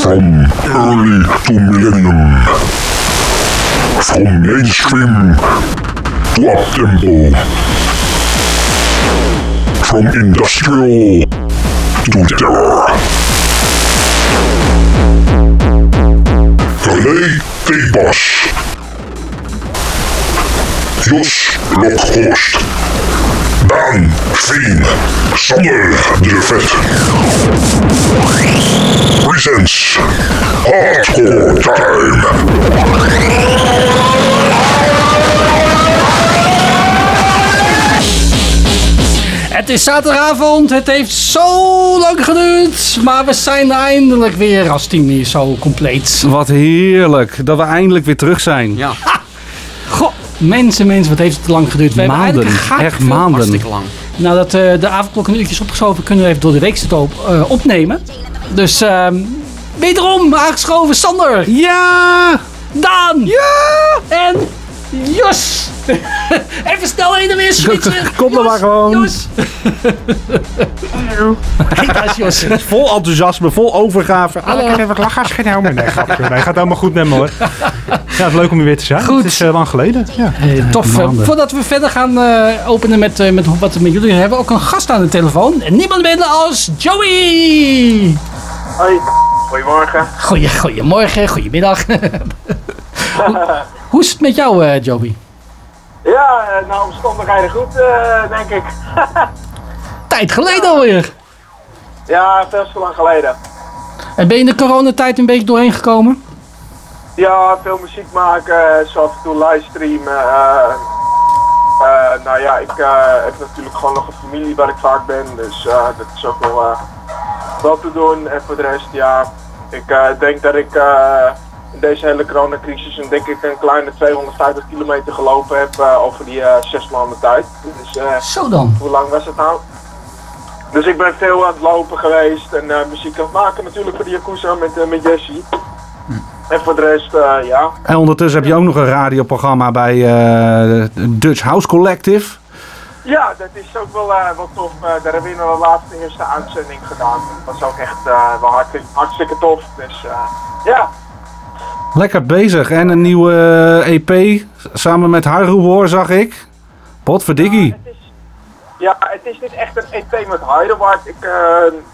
From early to millennium. From mainstream to uptempo. From industrial to terror. René T-Bas. Jos Lokhorst. Daan Veen. Sander de Vet. Presents Hardcore Time. Het is zaterdagavond, het heeft zo lang geduurd, maar we zijn eindelijk weer als team hier zo compleet. Wat heerlijk dat we eindelijk weer terug zijn. Ja, Goh, mensen, mensen, wat heeft het te lang geduurd. We Maanden, echt maanden. hartstikke lang. Nadat eh, de avondklok een uurtje is opgeschoven, kunnen we even door de week op, eh, opnemen. Dus ehm wederom aangeschoven Sander, Ja! Daan ja! en Jos. even snel heen en weer switchen. Kom dan maar gewoon. Jos. Kijk, daar is Jos. Vol enthousiasme, vol overgave. Ik heb even wat lachgas genomen. Nee, grapje. Nee, gaat helemaal goed met me hoor. Ja, het is leuk om hier weer te zijn. Goed. Het is eh, lang geleden. Ja. Eh, tof. eh, voordat we verder gaan eh, openen met, eh, met wat we met jullie hebben, ook een gast aan de telefoon. En niemand minder als Joey. Hoi, goedemorgen. Goeie, goedemorgen, goedemiddag. Hoe, is het met jou, eh, Joey? Ja, eh, nou omstandigheden goed, eh, denk ik. Tijd geleden alweer. Ja, veel te lang geleden. En ben je in de coronatijd een beetje doorheen gekomen? Ja, veel muziek maken, zo af en toe livestreamen. nou ja, ik heb natuurlijk gewoon nog een familie waar ik vaak ben, dus dat is ook wel, wel te doen. En voor de rest, ja, ik denk dat ik deze hele coronacrisis een, denk ik een kleine 250 kilometer gelopen heb eh, over die eh, zes maanden tijd. Dus eh, Zo dan. Hoe lang was het nou? Dus ik ben veel aan het lopen geweest en eh, muziek aan het maken natuurlijk voor de Yakuza met, met Jesse. En voor de rest, eh, ja. En ondertussen heb je ook nog een radioprogramma bij eh, Dutch House Collective. Ja, dat is ook wel, eh, wel tof. Eh, daar hebben we in de laatste eerste uitzending gedaan. Dat was ook echt eh, wel hartstikke, hartstikke tof. Dus eh, ja, Lekker bezig. En een nieuwe eh, EP samen met Haru War zag ik. Potverdikkie. het is, ja, het is niet echt een EP met Heidelberg. Ik, eh,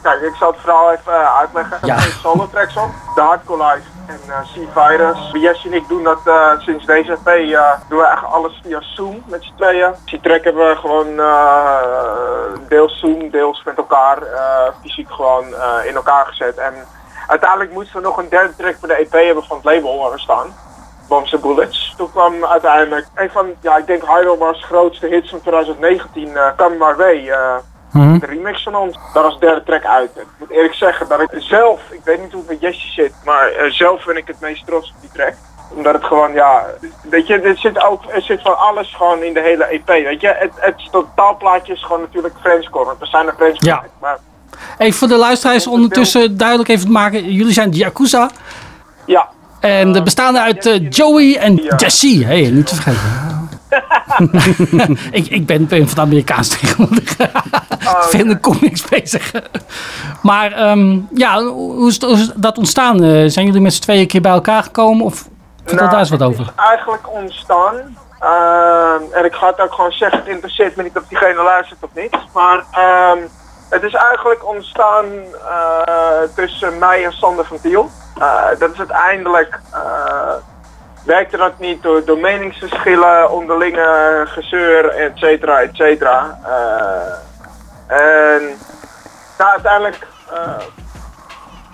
kijk, ik zal het verhaal even eh, uitleggen. Ja. Er zijn solo tracks op. De Hardcore Life en eh C-Virus. Jesse en ik doen dat eh, sinds deze EP. doen we eigenlijk alles via Zoom met z'n tweeën. Die track hebben we gewoon eh, deels Zoom, deels met elkaar eh, fysiek gewoon eh, in elkaar gezet. En uiteindelijk moesten we nog een derde track voor de EP hebben van het label waar we staan. Bombs and Bullets. Toen kwam uiteindelijk een van, ja, ik denk Heidelberg's grootste hits van 2019, eh Come My Way. eh, Mhm. de remix van ons. Daar was de derde track uit. Ik moet eerlijk zeggen dat ik zelf, ik weet niet hoe het met Jesse zit, maar eh, zelf ben ik het meest trots op die track. Omdat het gewoon, ja, weet je, er zit ook, er zit van alles gewoon in de hele EP. Weet je, het, het totaalplaatje is gewoon natuurlijk Friendscore, want we zijn een Friendscore. Ja. Maar Even voor de luisteraars ondertussen duidelijk even te maken. Jullie zijn de Yakuza. ja, En de bestaande uit eh, Joey en Jesse. Hé, hey, niet te vergeten. ik, ik ben, ben van de Amerikaans tegenwoordig. Veel in de comics bezig. maar ehm, ja, hoe is, het- hoe is dat ontstaan? Eh, zijn jullie met z'n tweeën een keer bij elkaar gekomen? Of vertel Nou, daar eens wat het over. is eigenlijk ontstaan. ehm, en ik ga het ook gewoon zeggen, het interesseert me niet of diegene luistert of niet. Maar ehm, het is eigenlijk ontstaan eh, tussen mij en Sander van Tiel. Eh, dat is uiteindelijk, eh, werkte dat niet door, door meningsverschillen, onderlinge gezeur, et cetera, et cetera. En nou, uiteindelijk,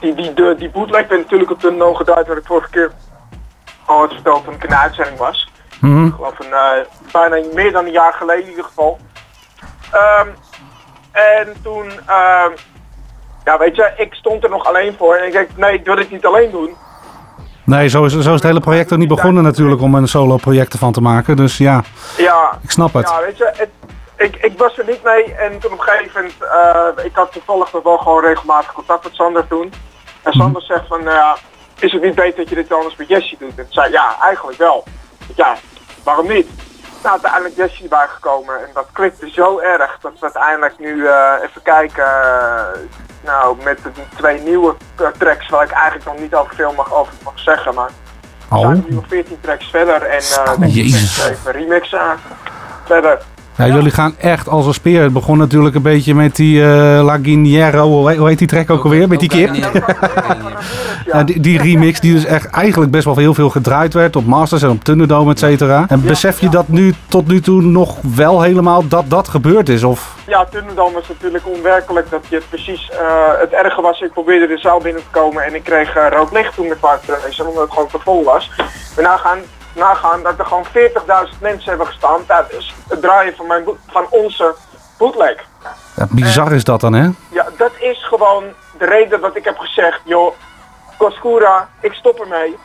die, die, de, die bootleg werd natuurlijk op de no geduid, wat ik vorige keer al had verteld toen ik in de uitzending was. Ik geloof een, bijna meer dan een jaar geleden in ieder geval. Ehm, en toen, ehm, ja weet je, ik stond er nog alleen voor en ik denk, nee, ik wil dit niet alleen doen. Nee, zo is, zo is het hele project ook niet begonnen natuurlijk om een solo project ervan te maken. Dus ja, Ja, ik snap het. ja weet je, het, ik, ik was er niet mee en toen op een gegeven moment, eh, ik had toevallig nog wel gewoon regelmatig contact met Sander toen. En Sander zegt van, nou ja, is het niet beter dat je dit anders met Jesse doet? En ik zei, ja, eigenlijk wel. Ja, waarom niet? Nou, uiteindelijk Jesse erbij gekomen en dat klikte zo erg dat we uiteindelijk nu, eh, even kijken, eh, nou, met de twee nieuwe eh, tracks waar ik eigenlijk nog niet over veel mag, over mag zeggen. Maar we Oh. zijn nu nog 14 tracks verder en Oh, denk Jezus. zeven remixen verder. Ja, jullie gaan echt als een speer. Het begon natuurlijk een beetje met die eh La Guiniero, hoe heet- die track ook alweer? Met die kip? Ja, die, die remix die dus echt eigenlijk best wel heel veel gedraaid werd op Masters en op Thunderdome, et cetera. En besef je dat nu tot nu toe nog wel helemaal dat dat gebeurd is? Of Ja, Thunderdome was natuurlijk onwerkelijk dat je het precies... eh, het erge was, ik probeerde de zaal binnen te komen en ik kreeg eh, rood licht toen ik kwam te racen, omdat het gewoon te vol was. We nagaan, nagaan dat er gewoon 40.000 mensen hebben gestaan tijdens het draaien van, mijn, van onze bootleg. ja, bizar is dat dan, hè? Ja, dat is gewoon de reden dat ik heb gezegd, joh, Koskura, ik stop ermee.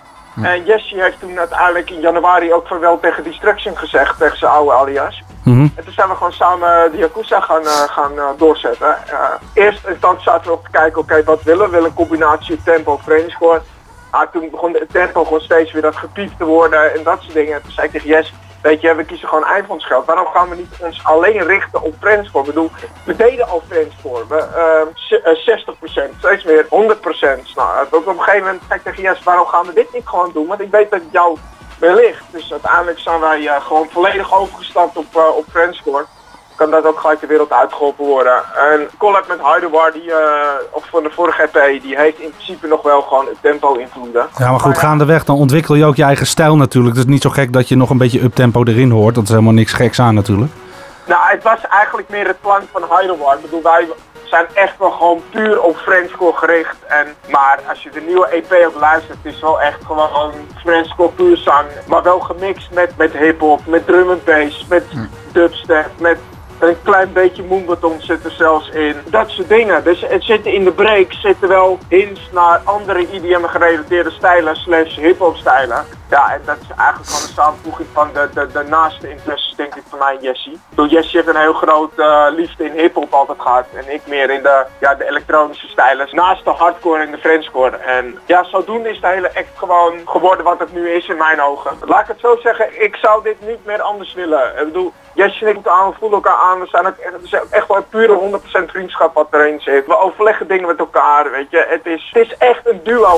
En Jesse heeft toen uiteindelijk in januari ook vaarwel tegen Destruction gezegd, tegen zijn oude alias. Mhm. En toen zijn we gewoon samen de Yakuza gaan, eh, gaan eh, doorzetten. Uh, eerst instantie zaten we op te kijken, oké, wat willen we? Willen een combinatie tempo, trainingsscore. Maar toen begon de tempo gewoon steeds weer dat gepiept te worden en dat soort dingen. En toen zei ik tegen Jess, weet je, we kiezen gewoon eindfondsgeld. Waarom gaan we niet ons alleen richten op trainingsscore? Ik bedoel, we deden al trainingsscore. We, ehm, z- eh, 60%, steeds meer 100%. Nou, op een gegeven moment zei ik tegen Jess, waarom gaan we dit niet gewoon doen? Want ik weet dat jou wellicht. Dus uiteindelijk zijn wij eh, gewoon volledig overgestapt op, uh, op Friendscore. Kan dat ook gelijk de wereld uitgeholpen worden. En collab met Heidewaar, die, uh, of van de vorige EP, die heeft in principe nog wel gewoon het tempo invloeden. Ja, maar goed, gaandeweg dan ontwikkel je ook je eigen stijl natuurlijk. Het is niet zo gek dat je nog een beetje uptempo erin hoort. Dat is helemaal niks geks aan natuurlijk. Nou, het was eigenlijk meer het plan van Heidewaar. Ik bedoel, wij zijn echt wel gewoon puur op Friendscore gericht. En, maar als je de nieuwe EP ook luistert, het is wel echt gewoon Friendscore puur zang. Maar wel gemixt met, met hip-hop, met drum and bass, met dubstep, met een klein beetje moonbeton zit er zelfs in. Dat soort dingen. Dus het zitten in de break zitten wel hints naar andere IDM gerelateerde stijlen slash hip-hop stijlen. Ja, en dat is eigenlijk gewoon een samenvoeging van de, de, de naaste interesses denk ik van mij en Jesse. Jesse heeft een heel groot eh, liefde in hip-hop altijd gehad. En ik meer in de, ja, de elektronische stijlen. Naast de hardcore en de Frenchcore. En ja, zodoende is de hele act gewoon geworden wat het nu is in mijn ogen. Laat ik het zo zeggen, ik zou dit niet meer anders willen. Ik bedoel, Ik moeten aan, we voelen elkaar aan. We zijn ook echt, echt wel pure 100% vriendschap wat erin zit. We overleggen dingen met elkaar, weet je. Het is, het is echt een duo.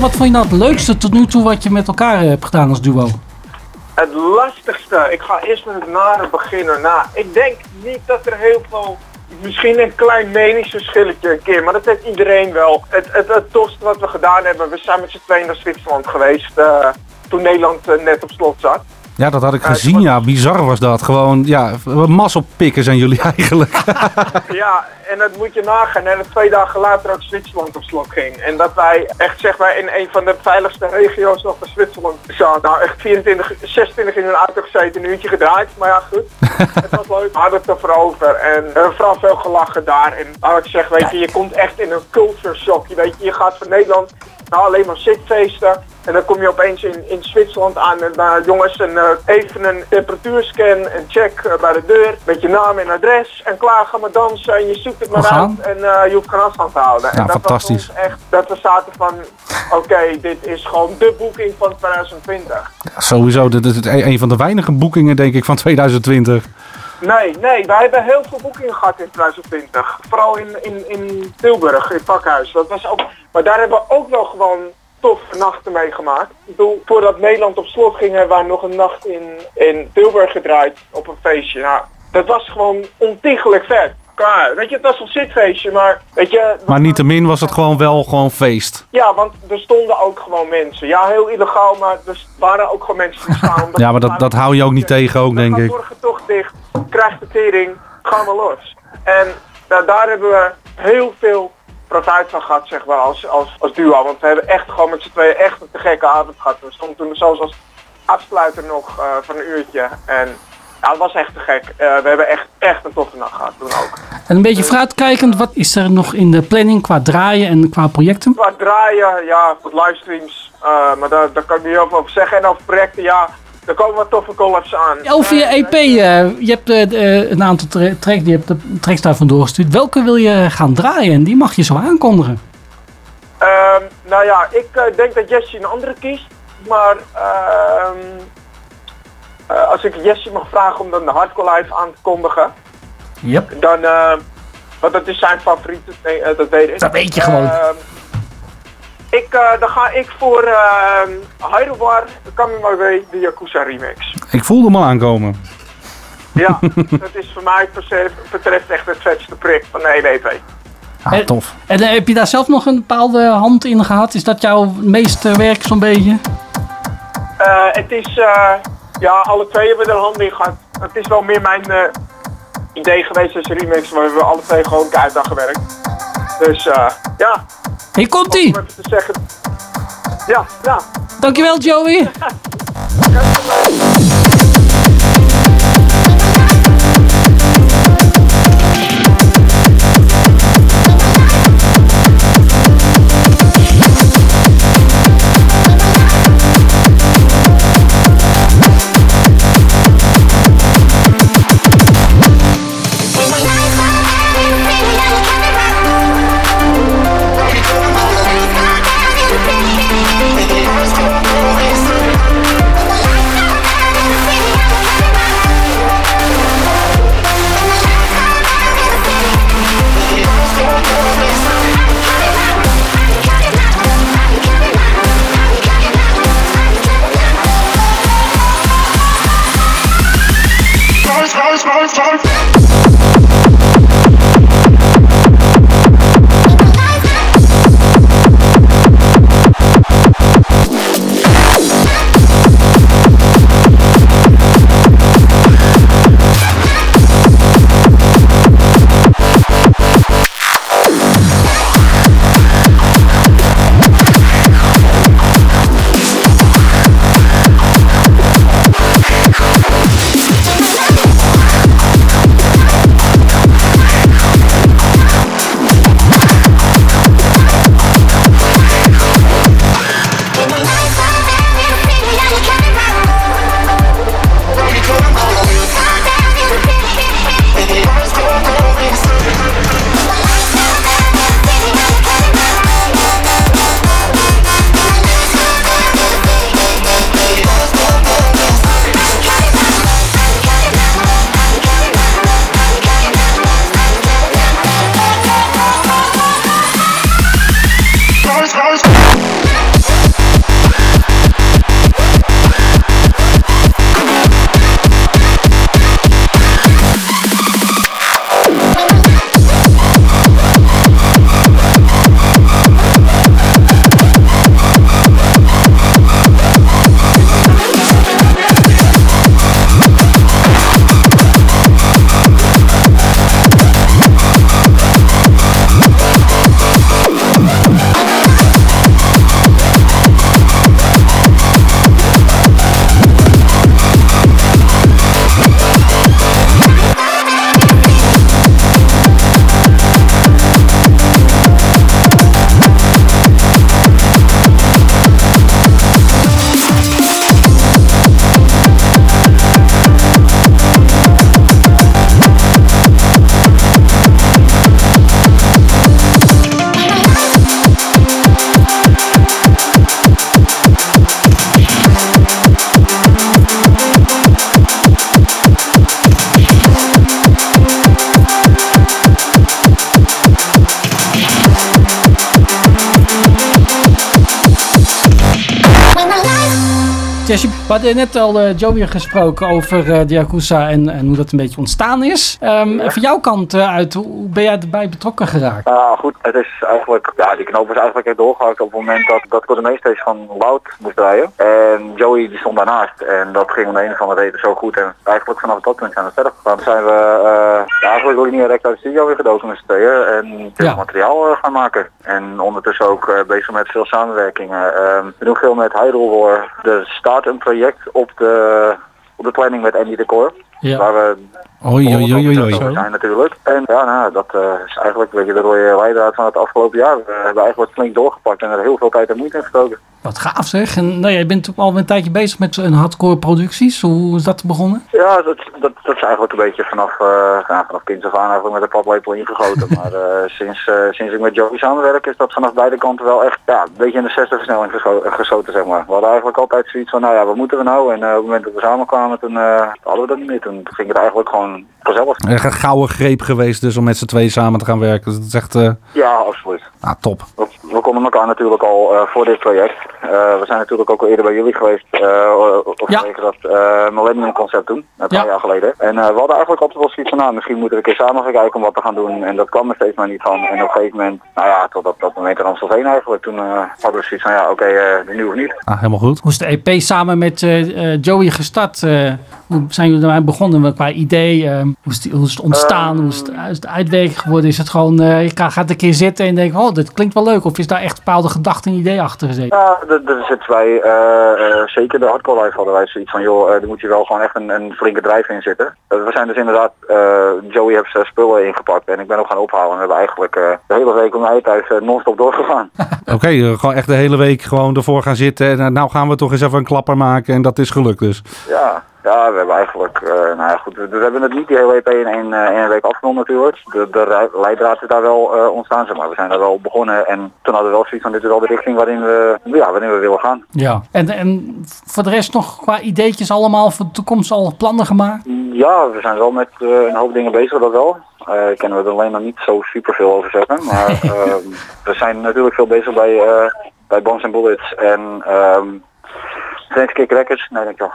Wat vond je nou het leukste tot nu toe wat je met elkaar hebt gedaan als duo? Het lastigste, ik ga eerst met het nare beginnen. Nou, ik denk niet dat er heel veel misschien een klein meningsverschilletje een keer, maar dat heeft iedereen wel. Het, het, het tofste wat we gedaan hebben, we zijn met z'n tweeën naar Zwitserland geweest eh, toen Nederland eh, net op slot zat. Ja, dat had ik gezien. Ja, bizar was dat. Gewoon, ja, masselpikken zijn jullie eigenlijk. Ja, en dat moet je nagaan. En dat twee dagen later ook Zwitserland op slot ging. En dat wij echt zeg maar in een van de veiligste regio's nog van Zwitserland zaten. Nou echt 24, 26 in een auto gezeten, een uurtje gedraaid. Maar ja goed, het was leuk. We hadden het ervoor over. En hebben vooral veel gelachen daar. En laat ik zeg, weet je, je komt echt in een culture shock. Je weet je gaat van Nederland naar alleen maar zitfeesten. En dan kom je opeens in, in Zwitserland aan en uh, jongens, een, uh, even een temperatuurscan, een check uh, bij de deur, met je naam en adres en klaar gaan we dansen en je zoekt het maar uit en je hoeft geen afstand te houden. Ja, en dat fantastisch. Was echt dat we zaten van, oké, dit is gewoon de boeking van 2020. Ja, sowieso, dit is het een een van de weinige boekingen denk ik van 2020. Nee, nee, wij hebben heel veel boekingen gehad in 2020. Vooral in, in, in Tilburg, in pakhuis. Dat was ook, maar daar hebben we ook wel gewoon toffe nachten meegemaakt. Ik bedoel, voordat Nederland op slot ging, hebben wij nog een nacht in, in Tilburg gedraaid op een feestje. Nou, dat was gewoon ontiegelijk vet. Klaar. Weet je, het was een zitfeestje, maar weet je... Maar niettemin was het gewoon wel gewoon feest. Ja, want er stonden ook gewoon mensen. Ja, heel illegaal, maar er waren ook gewoon mensen die staan. Ja, maar dat, dat hou je ook niet tegen ook, denk ik. morgen toch dicht, krijgt de tering, gaan we los. En da- daar hebben we heel veel profijt van gehad, zeg maar, als, als, als duo. Want we hebben echt gewoon met z'n tweeën echt een te gekke avond gehad. We stonden toen zelfs als afsluiter nog eh, van een uurtje. En ja, het was echt te gek. Eh, we hebben echt, echt een toffe nacht gehad toen ook. En een beetje vooruitkijkend, wat is er nog in de planning qua draaien en qua projecten? Qua draaien, ja, wat livestreams. eh, maar daar, daar kan ik niet heel veel over zeggen. En over projecten, ja, er komen wat toffe collabs aan. Over je Eh, EP, eh, je hebt een aantal tra- tracks, die hebt de tracks daarvan doorgestuurd. Welke wil je gaan draaien? En die mag je zo aankondigen. Ehm, nou ja, ik denk dat Jesse een andere kiest. Maar eh, als ik Jesse mag vragen om dan de Hardcore Live aan te kondigen, Yep. dan, eh, want dat is zijn favoriete, nee, eh, dat weet ik. Dat weet je gewoon. Ik, eh, dan ga ik voor ehm Heidelbar, Coming My Way, de Yakuza remix. Ik voelde hem al aankomen. Ja, dat is voor mij betreft, echt het vetste project van de hele EP. Ah, tof. En eh, heb je daar zelf nog een bepaalde hand in gehad? Is dat jouw meeste werk zo'n beetje? Eh, het is, eh, ja, alle twee hebben er een hand in gehad. Het is wel meer mijn eh, idee geweest als remix, maar we hebben alle twee gewoon keihard aan gewerkt. Dus eh, ja, Hier komt om ie. te zeggen. Ja, ja. Dankjewel Joey. hadden net al eh, Joey gesproken over eh, de Yakuza en, en hoe dat een beetje ontstaan is. Ehm, en Van jouw kant eh, uit, hoe ben jij erbij betrokken geraakt? Nou goed, het is eigenlijk, ja, die knoop is eigenlijk echt doorgehakt op het moment dat, dat ik de meestees van Wout moest draaien. En Joey die stond daarnaast en dat ging om de een of andere reden zo goed. En eigenlijk vanaf dat punt zijn we verder gegaan. Zijn we uh, ja, eigenlijk ook niet direct uit de studio weer gedoken met z'n tweeën en Ja. materiaal uh, gaan maken. En ondertussen ook uh, bezig met veel samenwerkingen. Uh, we doen veel met Hyrule War. Er staat een project op de, op de planning met Andy Decor. Ja. Waar we Oei, oei, zijn natuurlijk. En ja, nou, dat uh, is eigenlijk een beetje de rode leidraad van het afgelopen jaar. We hebben eigenlijk flink doorgepakt en er heel veel tijd en moeite in gestoken. Wat gaaf zeg. En nou, jij bent al een tijdje bezig met een hardcore producties. Hoe is dat begonnen? Ja, dat, dat, dat is eigenlijk een beetje vanaf, uh, ja, vanaf kinds af aan eigenlijk met de paplepel ingegoten. maar uh, sinds, uh, sinds ik met Joey samenwerk is dat vanaf beide kanten wel echt ja, een beetje in de zesde versnelling gescho geschoten, zeg maar. We hadden eigenlijk altijd zoiets van, nou ja, wat moeten we nou? En op het moment dat we samenkwamen, toen hadden we dat niet meer. Toen ging het eigenlijk gewoon vanzelf. Echt een gouden greep geweest dus om met z'n twee samen te gaan werken. Dat is echt... Ja, absoluut. Ah, top. We, we konden elkaar natuurlijk al voor dit project. We zijn natuurlijk ook al eerder bij jullie geweest. of ja. dat Millennium concept doen, een paar Ja. jaar geleden. En we hadden eigenlijk altijd wel zoiets van, nou, misschien moeten we een keer samen gaan kijken om wat te gaan doen. En dat kwam er steeds maar niet van. En op een gegeven moment, nou ja, tot dat, dat moment in Amstelveen eigenlijk. Toen uh, hadden we zoiets van, ja, oké, okay, uh, nu of niet. Ah, helemaal goed. Hoe is de EP samen met uh, Joey gestart? hoe zijn jullie ermee begonnen qua idee? hoe, is die, hoe is het ontstaan? hoe, is het, hoe is het uitwerking geworden? Is het gewoon, je gaat een keer zitten en denkt, oh, dit klinkt wel leuk. Of is daar echt bepaalde gedachten en idee achter gezeten? Ja, er zitten wij, uh, zeker de hardcore life hadden wij zoiets van, joh, er moet je wel gewoon echt een, een flinke drijf in zitten. we zijn dus inderdaad, Joey heeft zijn spullen ingepakt en ik ben ook gaan ophalen. En we hebben eigenlijk de hele week om mij thuis non-stop doorgegaan. Oké, okay, gewoon echt de hele week gewoon ervoor gaan zitten. En nou gaan we toch eens even een klapper maken en dat is gelukt dus. Ja, ja, we hebben eigenlijk, uh, nou ja goed, we, we, hebben het niet die hele EP in één, uh, in één week afgerond natuurlijk. De, de leidraad is daar wel uh, ontstaan, zeg maar. We zijn daar wel begonnen en toen hadden we wel zoiets van dit is wel de richting waarin we, ja, waarin we willen gaan. Ja, en, en voor de rest nog qua ideetjes allemaal voor de toekomst al plannen gemaakt? Ja, we zijn wel met een hoop dingen bezig, dat wel. Uh, kennen we er alleen nog niet zo super veel over zeggen. Maar uh, we zijn natuurlijk veel bezig bij, bij Bombs and Bullets en um, French Kick Records. Nee, denk ik wel.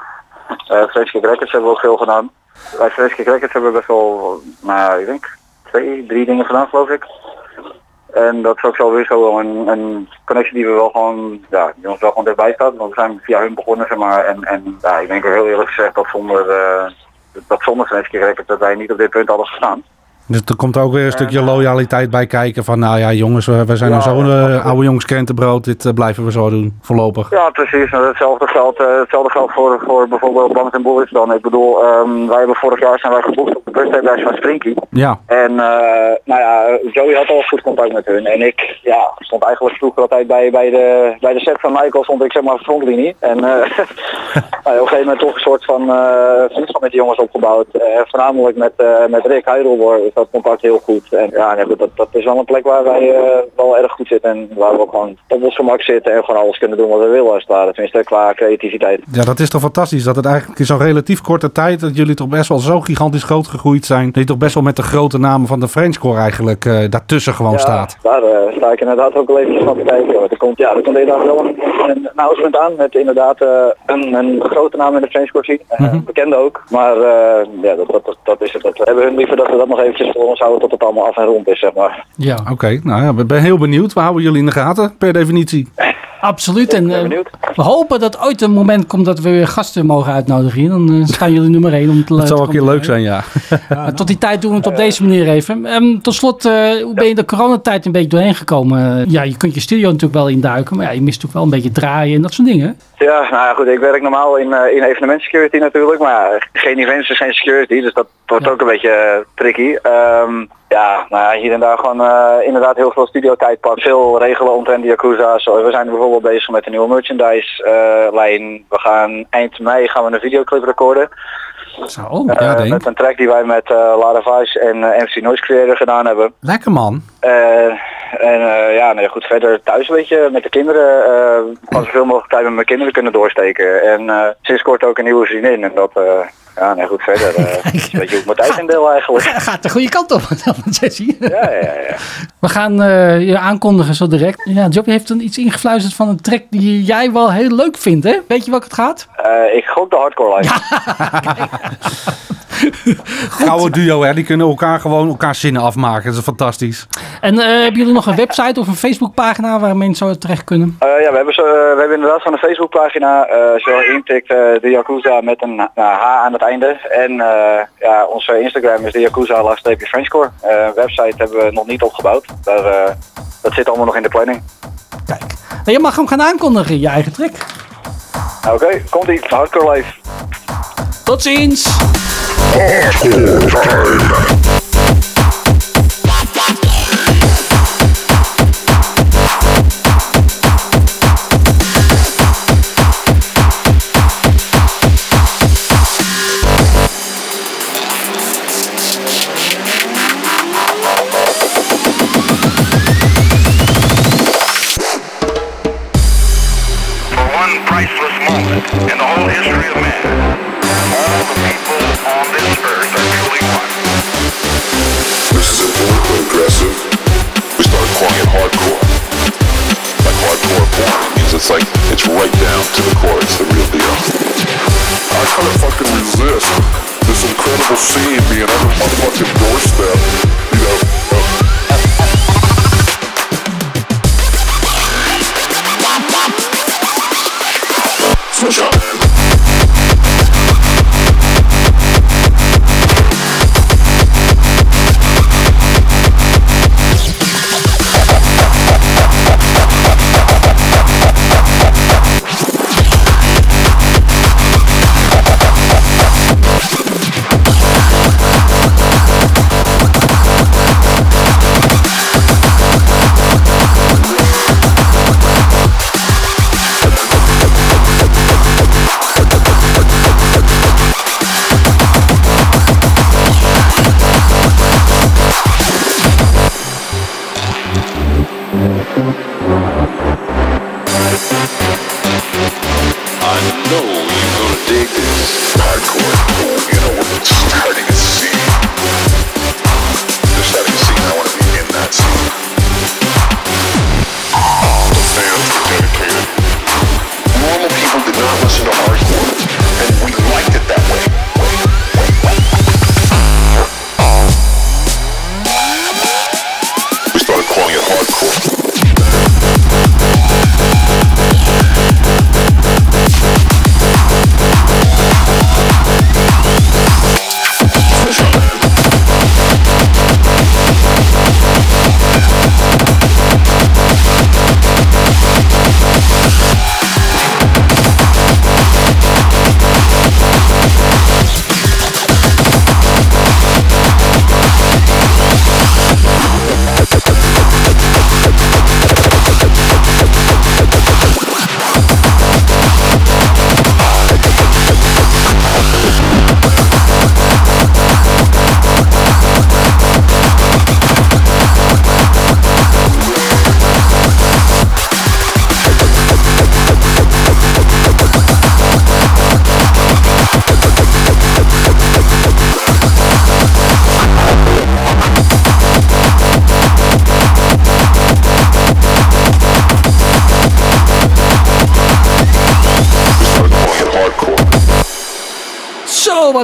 Uh, Kick Records hebben we ook veel gedaan. Bij Kick Records hebben we best wel, nou ik denk, twee, drie dingen gedaan geloof ik. En dat is ook zo weer zo een, een connectie die we wel gewoon, ja, die ons wel gewoon dichtbij staat. Want we zijn via hun begonnen, zeg maar. En, en ja, ik denk heel eerlijk gezegd dat zonder, uh, dat zonder Kick Records dat wij niet op dit punt hadden gestaan. Dus er komt ook weer een stukje loyaliteit bij kijken van, nou ja jongens, we, we zijn ja, nou zo'n uh, oude jongens krentenbrood, dit uh, blijven we zo doen, voorlopig. Ja, precies. Nou, hetzelfde geldt, uh, hetzelfde geldt voor, voor bijvoorbeeld Bams en Bullets dan. Ik bedoel, um, wij hebben vorig jaar zijn wij geboekt op de birthday van Sprinky. Ja. En nou ja, Joey had al goed contact met hun. En ik ja, stond eigenlijk vroeger altijd bij, bij, de, bij de set van Michael, stond ik zeg maar frontlinie. En nou, op een gegeven moment toch een soort van vriendschap met die jongens opgebouwd. voornamelijk met, met Rick Heidelborg dat contact heel goed. En ja, dat, dat is wel een plek waar wij uh, wel erg goed zitten. En waar we ook gewoon op ons gemak zitten en gewoon alles kunnen doen wat we willen als het ware. Tenminste, qua creativiteit. Ja, dat is toch fantastisch. Dat het eigenlijk in zo'n relatief korte tijd, dat jullie toch best wel zo gigantisch groot gegroeid zijn. Dat je toch best wel met de grote namen van de Frenchcore eigenlijk uh, daartussen gewoon ja, staat. Daar uh, sta ik inderdaad ook wel even van te kijken. Er komt, ja, er komt inderdaad wel een, een announcement aan met inderdaad een, een grote naam in de Frenchcore zien. Mm -hmm. Bekende ook. Maar ja, dat, dat, dat, dat is het. Dat, we hebben hun liever dat we dat nog eventjes voor ons houden tot het allemaal af en rond is, zeg maar. Ja. Oké, okay, nou ja, ik ben heel benieuwd. We houden jullie in de gaten, per definitie. Absoluut. En uh, we hopen dat ooit een moment komt dat we weer gasten mogen uitnodigen. Dan uh, staan jullie nummer één om te Dat zou ook een keer leuk zijn, ja. ja. tot die tijd doen we het op deze manier even. Um, tot slot, uh, hoe ben je de coronatijd een beetje doorheen gekomen? ja, je kunt je studio natuurlijk wel induiken, maar ja, je mist natuurlijk wel een beetje draaien en dat soort dingen. Ja, nou ja, goed. Ik werk normaal in, uh, in evenement security natuurlijk, maar geen events is geen security, dus dat wordt ja. ook een beetje tricky. Um, ja, nou ja, hier en daar gewoon uh, inderdaad heel veel studiotijd pakken. Veel regelen omtrent de Yakuza's. We zijn bijvoorbeeld bezig met een nieuwe merchandise uh, lijn. We gaan eind mei gaan we een videoclip recorden. Zo, ja, uh, denk. Met een track die wij met Lara Vice en MC Noise Creator gedaan hebben. Lekker man. En ja, nee, goed, verder thuis weet je, met de kinderen. Uh, zoveel mogelijk tijd met mijn kinderen kunnen doorsteken. En sinds kort ook een nieuwe vriendin. En dat Ja, nee, goed, verder. eh is een beetje hoe ik mijn tijd indeel eigenlijk. Gaat de goede kant op, Jesse. Ja, ja, ja. We gaan eh, je aankondigen zo direct. Ja, Joby heeft dan iets ingefluisterd van een track die jij wel heel leuk vindt, hè? Weet je welke het gaat? Eh, ik gok de hardcore life. Gouden duo, hè? Die kunnen elkaar gewoon elkaar zinnen afmaken. Dat is fantastisch. En eh, hebben jullie nog een website of een Facebookpagina waar mensen zo terecht kunnen? Eh, ja, we hebben, zo, eh, we hebben inderdaad van een Facebookpagina. eh als je intikt eh, de Yakuza met een nou, H aan het einde. En eh, ja, onze Instagram is de Yakuza Frenchcore. Eh website hebben we nog niet opgebouwd. Daar, eh, dat zit allemaal nog in de planning. Kijk. Nou, je mag hem gaan aankondigen, je eigen. Nou, Oké, komt ie. Hardcore life. Tot ziens!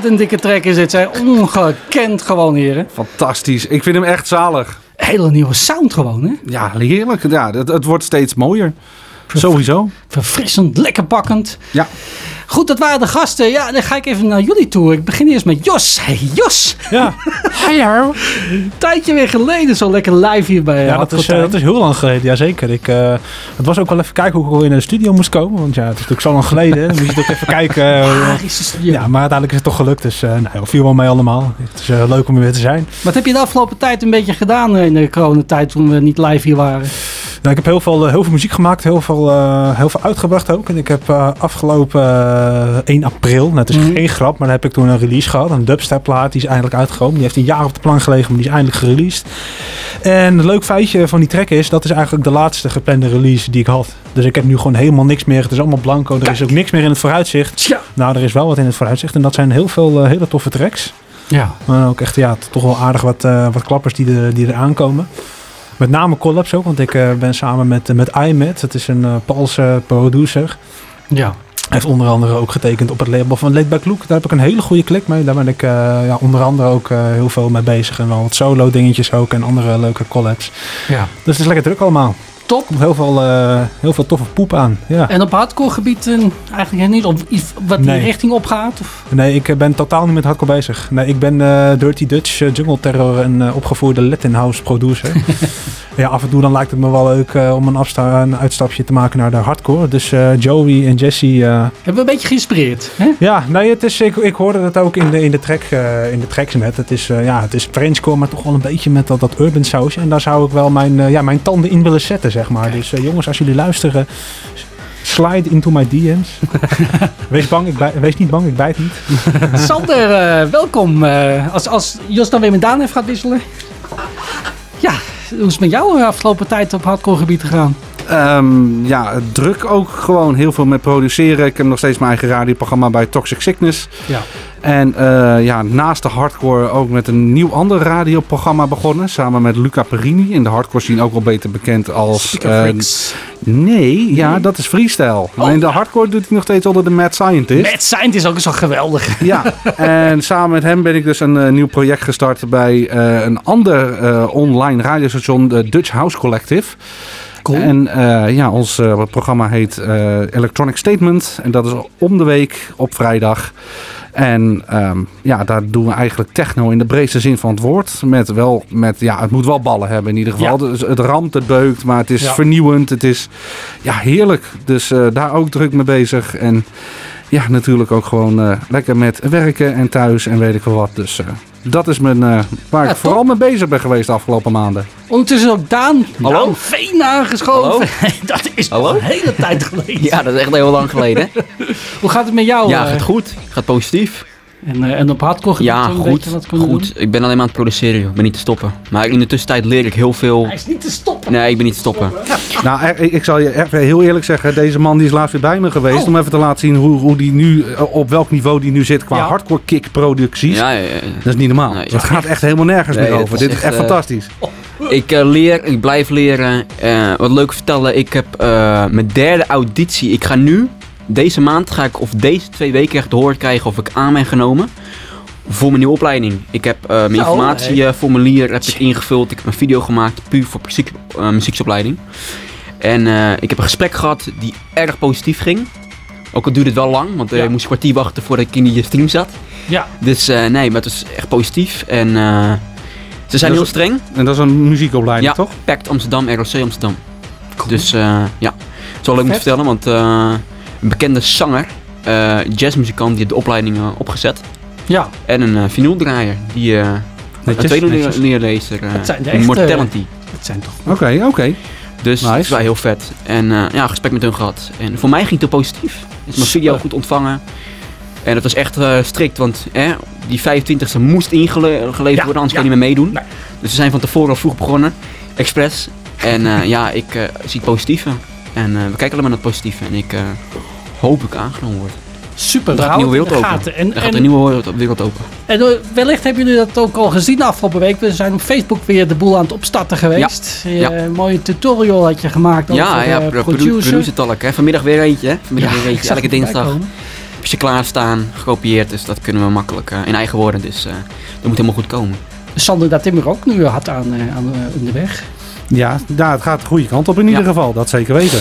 Een dikke track is dit. Hè. Ongekend gewoon, heren. Fantastisch. Ik vind hem echt zalig. Hele nieuwe sound gewoon, hè? Ja, heerlijk. Ja, het, het wordt steeds mooier. Sowieso. Verfrissend, lekker pakkend. Ja. Goed, dat waren de gasten. Ja, dan ga ik even naar jullie toe. Ik begin eerst met Jos. Hey, Jos. Ja, Hallo. Een tijdje weer geleden zo lekker live hier bij ja dat, is, eh, dat is heel lang geleden, jazeker. Ik, eh, het was ook wel even kijken hoe ik weer in de studio moest komen. Want ja, het is natuurlijk zo lang geleden. Dan moet je toch even kijken. eh, studio? ja, maar uiteindelijk is het toch gelukt. Dus uh, nou, viel wel mee allemaal. Het is eh, leuk om hier weer te zijn. Wat heb je de afgelopen tijd een beetje gedaan eh, in de coronatijd toen we niet live hier waren? Nou, ik heb heel veel, eh, heel veel muziek gemaakt, heel veel, eh, heel veel uitgebracht ook. En ik heb eh, afgelopen eh, 1 april, nou, het is Mhm. geen grap, maar dan heb ik toen een release gehad. Een dubstep plaat, die is eindelijk uitgekomen. Die heeft een jaar op de plank gelegen, maar die is eindelijk gereleased. En het leuk feitje van die track is, dat is eigenlijk de laatste geplande release die ik had. Dus ik heb nu gewoon helemaal niks meer. Het is allemaal blanco, er is ook niks meer in het vooruitzicht. Tja. Nou, er is wel wat in het vooruitzicht en dat zijn heel veel hele toffe tracks. Ja. Maar ook echt, ja, toch wel aardig wat, wat klappers die er, die er aankomen. Met name collabs ook, want ik eh, ben samen met, met iMed. Het is een eh Poolse producer. Ja. Hij heeft onder andere ook getekend op het label van Late Back Look. Daar heb ik een hele goede klik mee. Daar ben ik eh, ja, onder andere ook eh, heel veel mee bezig. En wel wat solo dingetjes ook en andere leuke collabs. ja. Dus het is lekker druk allemaal. Top. Komt heel veel, eh, heel veel toffe poep aan. Ja. En op hardcore gebied eh, eigenlijk niet? Of iets wat die Nee. richting opgaat? Of? Nee, ik eh, ben totaal niet met hardcore bezig. Nee, ik ben Dirty Dutch Jungle Terror en opgevoerde Latin House producer. ja, af en toe dan lijkt het me wel leuk om een, een uitstapje te maken naar de hardcore. Dus Joey en Jesse... Hebben we een beetje geïnspireerd? Hè? ja, nee, het is, ik, ik hoorde het ook in de, in de, track, in de tracks net. Het is, ja, het is Frenchcore, maar toch wel een beetje met dat, dat urban sausje. En daar zou ik wel mijn, ja, mijn tanden in willen zetten, zeg maar. Dus eh, jongens, als jullie luisteren, slide into my DM's. wees, bang, ik bij- wees niet bang, ik bijt niet. Sander, eh, welkom. Eh, als, als Jos dan weer met Daan heeft gaat wisselen. Ja, hoe is het met jou de afgelopen tijd op hardcore gebied gegaan? Ehm, ja, druk ook gewoon heel veel met produceren. Ik heb nog steeds mijn eigen radioprogramma bij Toxic Sickness. Ja. En eh, ja, naast de hardcore ook met een nieuw ander radioprogramma begonnen. Samen met Luca Perini. In de hardcore scene ook wel beter bekend als... Freaks. nee, ja, dat is freestyle. Alleen de hardcore doet hij nog steeds onder de Mad Scientist. Mad Scientist is ook zo geweldig. Ja, en samen met hem ben ik dus een eh, nieuw project gestart bij een ander online radiostation, de Dutch House Collective. Cool. En eh, ja, ons eh, programma heet eh, Electronic Statement. En dat is om de week op vrijdag. En ehm, ja, daar doen we eigenlijk techno in de breedste zin van het woord. Met wel, met, ja, het moet wel ballen hebben in ieder geval. Dus het ramt, het beukt, maar het is Ja. vernieuwend. Het is ja, heerlijk. Dus daar ook druk mee bezig. En ja, natuurlijk ook gewoon lekker met werken en thuis en weet ik wel wat. Dus dat is mijn, eh, waar Ja, ik vooral mee bezig ben geweest de afgelopen maanden. Ondertussen ook Daan, Hallo? Daan Veen aangeschoven. dat is Hallo? een hele tijd geleden. Ja, dat is echt heel lang geleden. Hoe gaat het met jou? Ja, eh, gaat goed. Gaat positief. En, eh, en op hardcore gebied Ja, goed. Goed. doen? Ik ben alleen maar aan het produceren. joh. Ik ben niet te stoppen. Maar in de tussentijd leer ik heel veel. Hij is niet te stoppen. Nee, ik ben niet te stoppen. Nou, er- ik, ik zal je echt heel eerlijk zeggen, deze man die is laatst weer bij me geweest. Oh. Om even te laten zien hoe, hoe die nu, eh, op welk niveau die nu zit qua Ja. hardcore kick producties. Ja, ja, ja. Dat is niet normaal. Nee, dat ja. gaat echt helemaal nergens Nee, meer over. is Dit is echt, echt eh, fantastisch. Ik eh, leer, ik blijf leren. Eh, wat leuk vertellen, ik heb eh, mijn derde auditie. Ik ga nu, deze maand ga ik, of deze twee weken echt te horen krijgen of ik aan ben genomen. Voor mijn nieuwe opleiding. Ik heb eh, mijn informatieformulier heb ik ingevuld. Ik heb een video gemaakt, puur voor muziek, eh, muzieksopleiding. En eh, ik heb een gesprek gehad die erg positief ging. Ook al duurde het wel lang, want eh, Ja. ik moest een kwartier wachten voordat ik in die stream zat. Ja, Dus eh, nee, maar het was echt positief. En eh, ze zijn Dat heel is- streng. En dat is een muziekopleiding, Ja, toch? PACT Amsterdam, ROC Amsterdam. Dus eh, ja, het is wel leuk om te Vet. vertellen, want eh, een bekende zanger, eh, jazzmuzikant, die heeft de opleiding eh, opgezet. ja. En een uh, vinyldraaier, die eh een tweede netjes. leerlezer, eh Het zijn de echte- Mortality. Het zijn toch... Oké, oké. Dus Nice. het is wel heel vet. En eh, ja, gesprek met hun gehad. En voor mij ging het heel positief. Is mijn video goed ontvangen. En het was echt eh, strikt, want eh, die 25e moest ingeleverd worden, anders ja. kan je niet meer meedoen. Nee. Dus we zijn van tevoren al vroeg begonnen, expres. En eh, ja, ik eh, zie het positieve. En eh, we kijken alleen maar naar het positieve. En ik eh, hoop ik aangenomen word. Super, Er gaat daar een nieuwe wereld open. gaten. En, Er gaat en, een nieuwe wereld- open. en, eh, wellicht hebben jullie dat ook al gezien de afgelopen week. We zijn op Facebook weer de boel aan het opstarten geweest. Eh, Ja. Een mooie tutorial had je gemaakt Ja, over ja, eh, pro- producer. producer talk. Hè. Vanmiddag weer eentje. Hè. Vanmiddag weer eentje. Elke dinsdag. komen. Heb je klaarstaan, gekopieerd. Dus dat kunnen we makkelijk in eigen woorden. Dus eh, dat moet helemaal goed komen. Sander, dat timmer ook nu hard aan, eh, aan de weg. Ja, ja, het gaat de goede kant op in ieder Ja. geval. Dat zeker weten.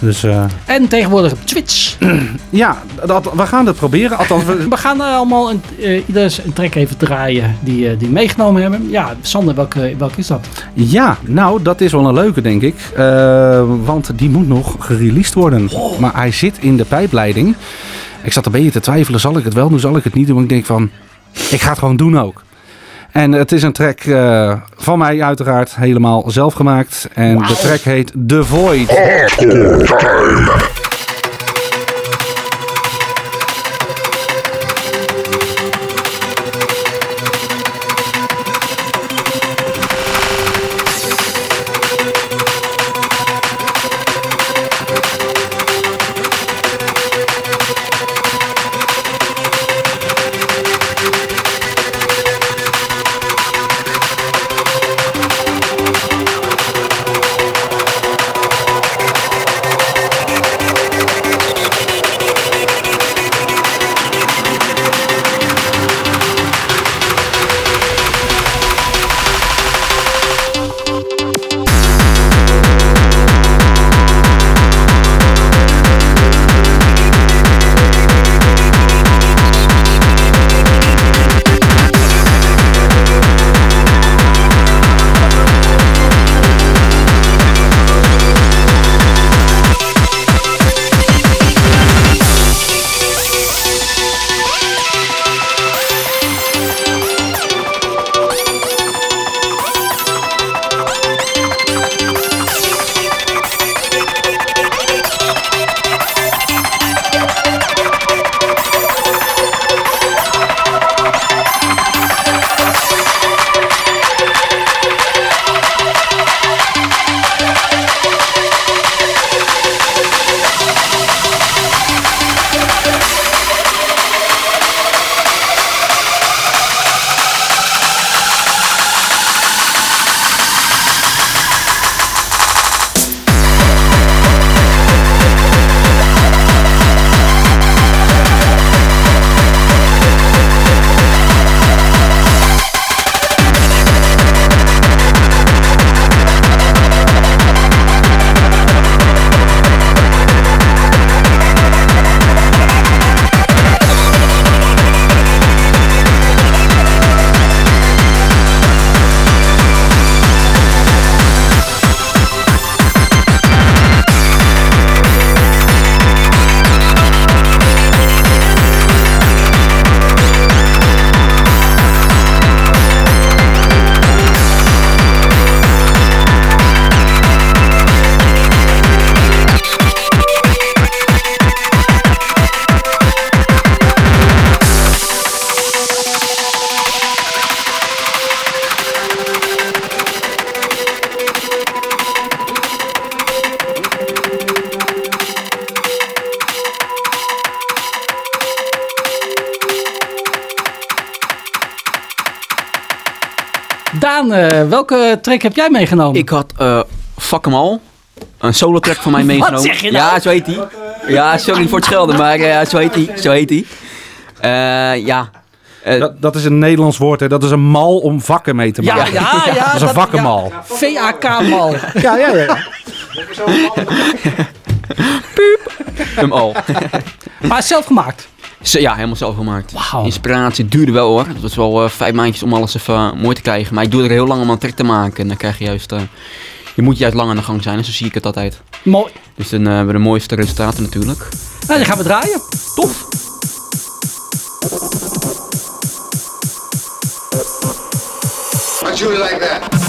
Dus eh, En tegenwoordig op Twitch. ja, dat, we gaan het proberen. Althans, we- We gaan er allemaal een, eh, een track even draaien die, eh, die meegenomen hebben. Ja, Sander, welke, welke is dat? Ja, nou, dat is wel een leuke, denk ik. Eh, want die moet nog gereleased worden. Maar hij zit in de pijpleiding. Ik zat een beetje te twijfelen, zal ik het wel doen, zal ik het niet doen? Maar ik denk van, ik ga het gewoon doen ook. En het is een track eh, van mij uiteraard helemaal zelf gemaakt. En de track heet The Void. Track heb jij meegenomen? Ik had eh Fuck 'em All. Een solo track van mij Wat meegenomen. zeg je nou? Ja, zo heet hij. Ja, sorry voor het schelden, maar eh, zo heet hij. Zo heet hij. Eh, ja. Eh, Dat, dat is een Nederlands woord, hè? Dat is een mal om vakken mee te ja, maken. ja, ja. Dat is een vakkenmal. ja, VAK-mal. Ja, ja, ja. hem al. Maar zelf gemaakt. Ja, helemaal zelf gemaakt. Wauw. Inspiratie duurde wel hoor. Het was wel eh, vijf maandjes om alles even eh, mooi te krijgen. Maar ik doe er heel lang om een track te maken. En dan krijg je juist... eh, je moet juist lang aan de gang zijn. En zo zie ik het altijd. Mooi. Dus dan hebben we de mooiste resultaten natuurlijk. Nou, die gaan we draaien. Tof! Fuck 'em all!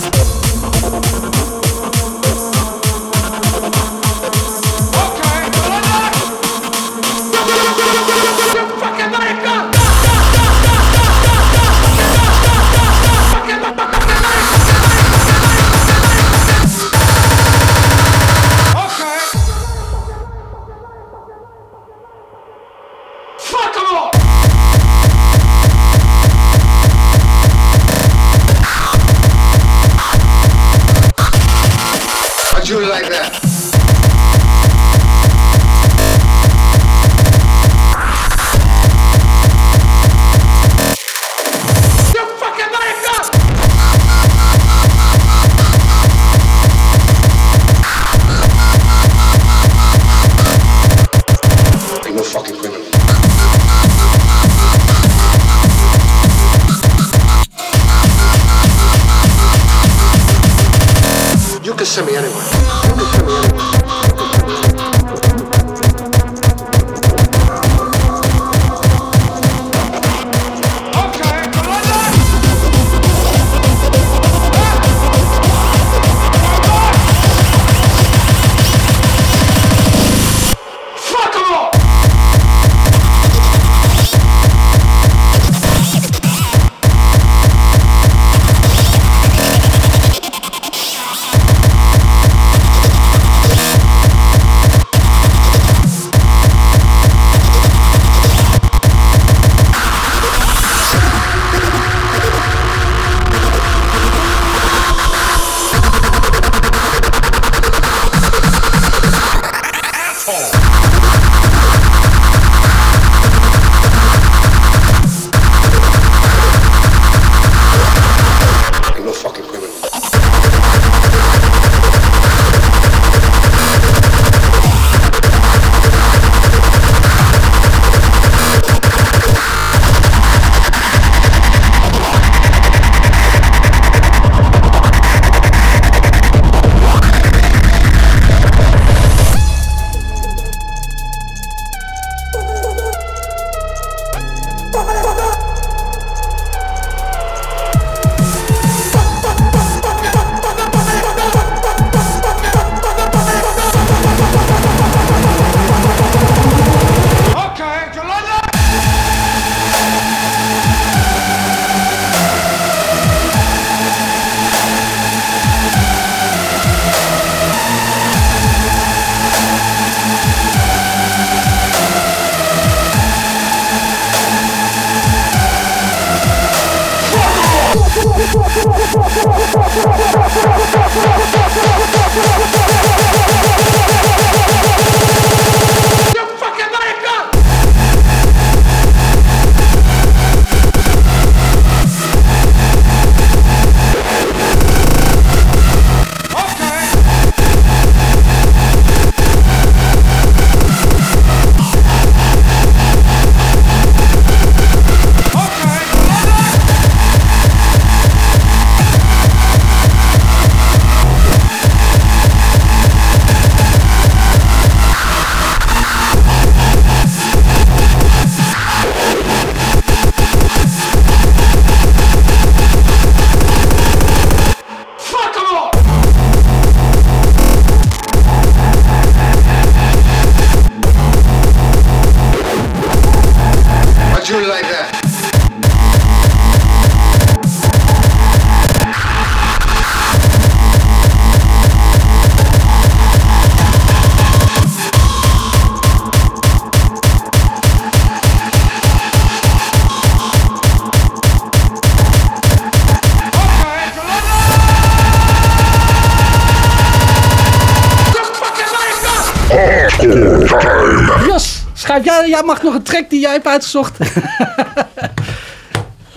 Jij, mag nog een track die jij hebt uitgezocht.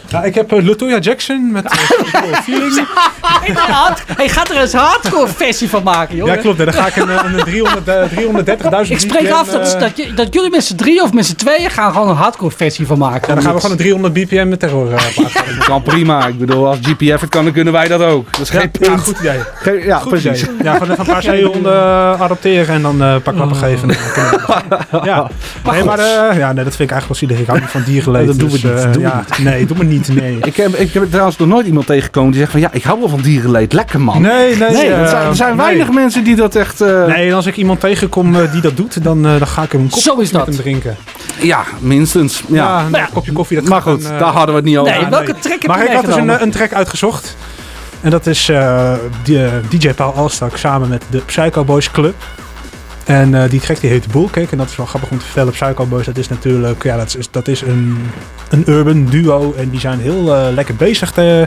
Ja, ik heb uh, Latoya Jackson met uh, Feeling. Hij gaat er eens hardcore versie van maken, joh. Ja, klopt. hè. Dan ga ik een, een 300, eh, 330.000 Ik spreek af dat, dat, je- dat jullie met z'n drie of met z'n tweeën gaan gewoon een hardcore versie van maken. Ja, dan gaan we gewoon een 300 bpm met terror uh, plaatsen. Kan prima. Ik bedoel, als GPF het kan, dan kunnen wij dat ook. Dat is geen Ja, punt. goed idee. Geen- ja, Goed precies. idee. Ja, gewoon even een paar zeehonden adopteren en dan eh, een paar klappen geven. En ja. Nee, maar eh, ja, nee, dat vind ik eigenlijk wel zielig. Ik hou niet van diergeleed. Dat doen we dus, niet, eh, ja, Nee, doe me niet. Nee. Ik heb, ik heb trouwens nog nooit iemand tegengekomen die zegt van ja, ik hou wel van dierenleed. Lekker man. Nee, nee. Nee, eh, er zijn, er weinig mensen die dat echt... Nee, als ik iemand tegenkom die dat doet, dan, dan ga ik hem een kopje Zo is met dat. hem drinken. Ja, minstens. Ja. Ja, een Maar kopje koffie. Dat Maar goed, dan, daar hadden we het niet over. Nee, welke track heb Maar je ik had dus een, een track uitgezocht. En dat is die, DJ Paul Alstak samen met de Psycho Boys Club. En eh, die track die heet Bullkick. En dat is wel grappig om te vertellen. Psycho Boys, dat is natuurlijk ja, dat is, dat is een, een urban duo. En die zijn heel eh, lekker bezig de,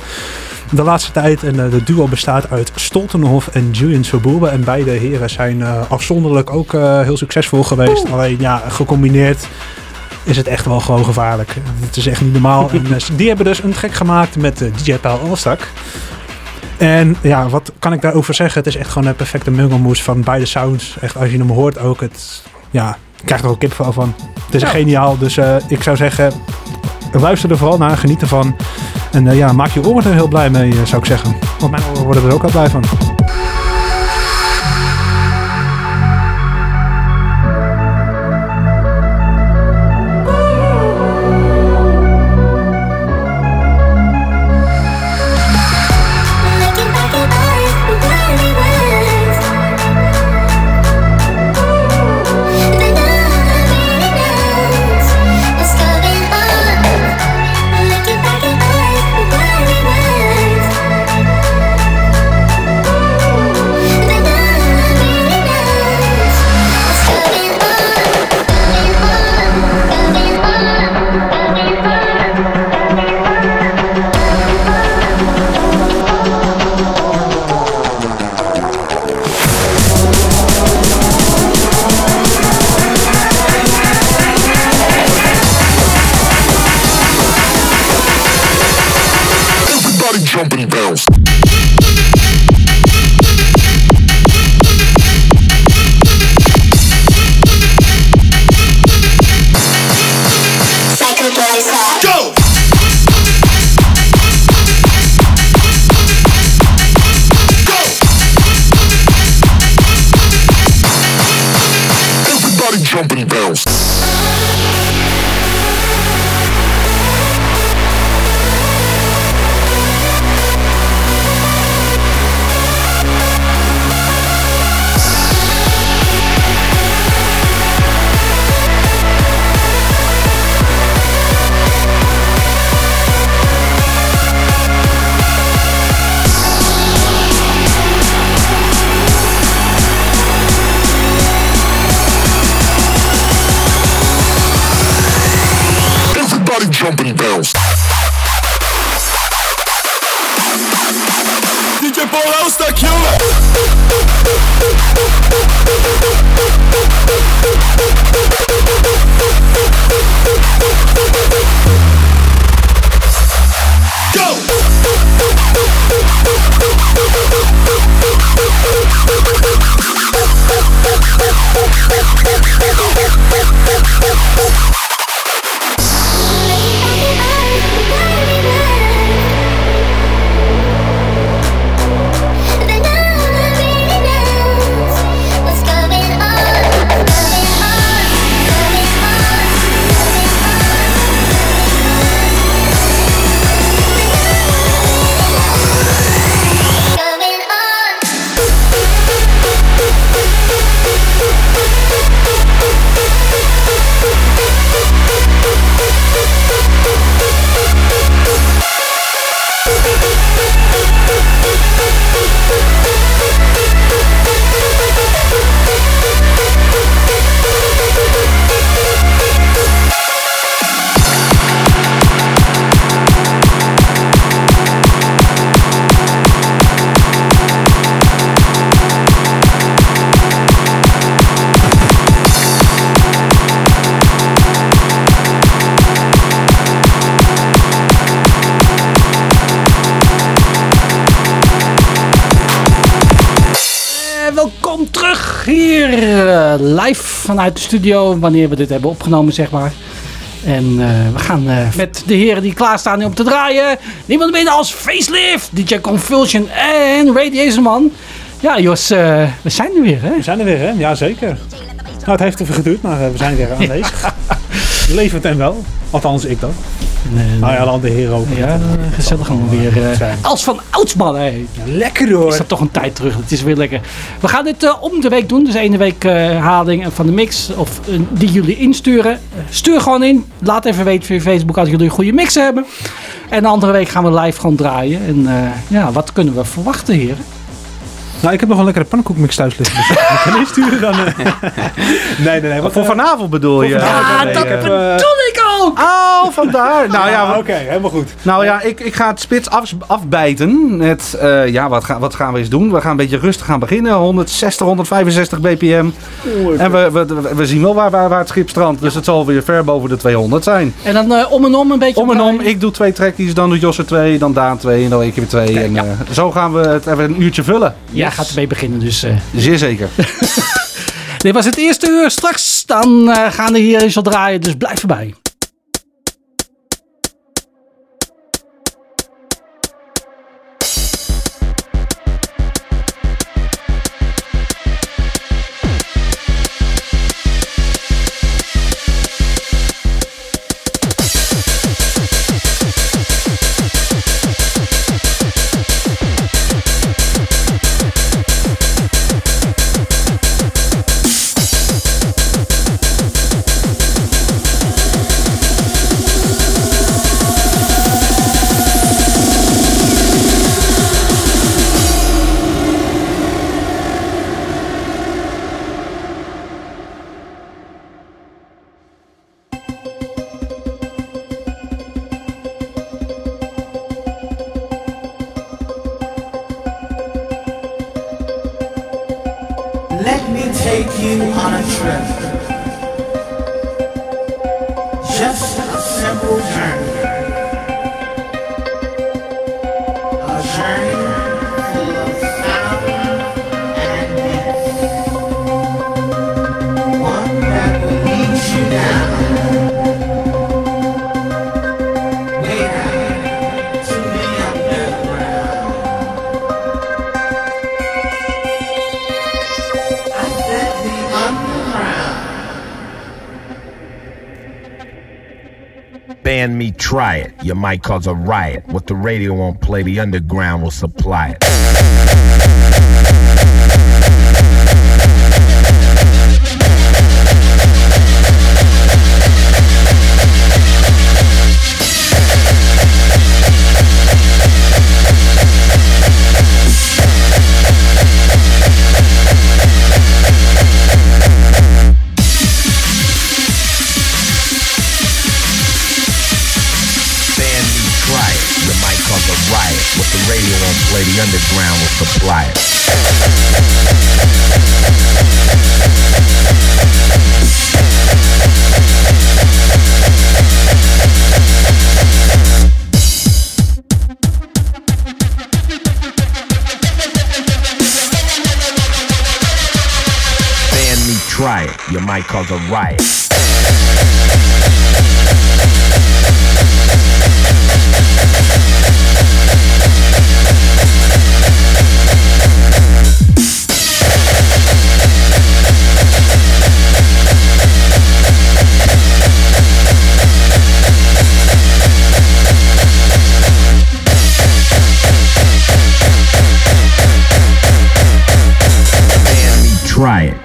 de laatste tijd. En eh, de duo bestaat uit Stoltenhof en Julian Sobourbe. En beide heren zijn afzonderlijk ook heel succesvol geweest. Alleen ja, gecombineerd is het echt wel gewoon gevaarlijk. Het is echt niet normaal. en, die hebben dus een track gemaakt met DJ Paul Alstak. En ja, wat kan ik daarover zeggen? Het is echt gewoon een perfecte mengelmoes van beide sounds. Echt, als je hem hoort ook, het, ja, je krijgt er ook kipvel van. Het is Ja. geniaal, dus eh, ik zou zeggen, luister er vooral naar, geniet ervan. En eh, ja, maak je oren er heel blij mee, eh, zou ik zeggen. Want mijn oren worden er ook al blij van. Vanuit de studio, wanneer we dit hebben opgenomen, zeg maar. En eh, we gaan eh, met de heren die klaarstaan om te draaien. Niemand minder als Facelift, DJ Convulsion en Radiation Man. Ja, Jos, eh, we zijn er weer, hè? We zijn er weer, hè? Ja, zeker. Nou, het heeft even geduurd, maar we zijn weer aanwezig. Levend en wel. Althans, ik dan. Nee, Nou ja, dan de heren ook. Ja, gezellig we weer. eh, als van oudsman, hè. Lekker hoor. Is dat toch een tijd terug? Het is weer lekker. We gaan dit eh, om de week doen. Dus ene week eh, herhaling van de mix. Of die jullie insturen. Stuur gewoon in. Laat even weten via Facebook als jullie een goede mix hebben. En de andere week gaan we live gewoon draaien. En eh, ja, wat kunnen we verwachten, heren? Nou, ik heb nog een lekkere pannenkoekmix thuis liggen. Dus ik kan insturen dan. eh. nee, nee, nee. Wat Voor vanavond bedoel je? Ah, nee, dat ik heb, bedoel ik ook! Oh, vandaar. Nou ja, Ah, oké, helemaal goed. Nou ja, ik, ik ga het spits af, afbijten. Met, eh, ja, wat, ga, wat gaan we eens doen? We gaan een beetje rustig gaan beginnen. 160, 165 bpm. En we, we, we- zien wel waar, waar, waar het schip strandt. Dus het zal weer ver boven de 200 zijn. En dan eh, om en om een beetje Om en om, draaien. ik doe twee trackies, dan doet Jos er twee, dan Daan twee en dan ik weer twee. En, eh, zo gaan we het even een uurtje vullen. Ja, gaat ermee beginnen. Dus eh, Zeer zeker. dit was het eerste uur. Straks dan eh, gaan de heren eens al draaien. Dus blijf erbij. Might cause a riot. What the radio won't play, the underground will supply it. It. You might cause a riot.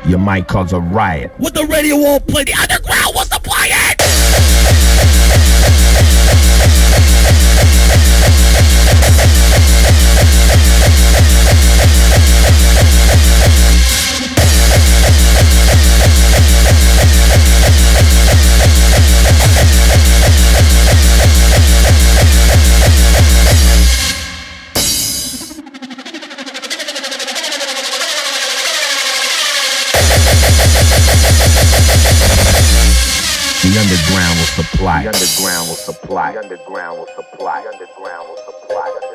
You might cause a riot. What the radio won't play, the underground supply. The underground will supply. The underground will supply. The underground will supply.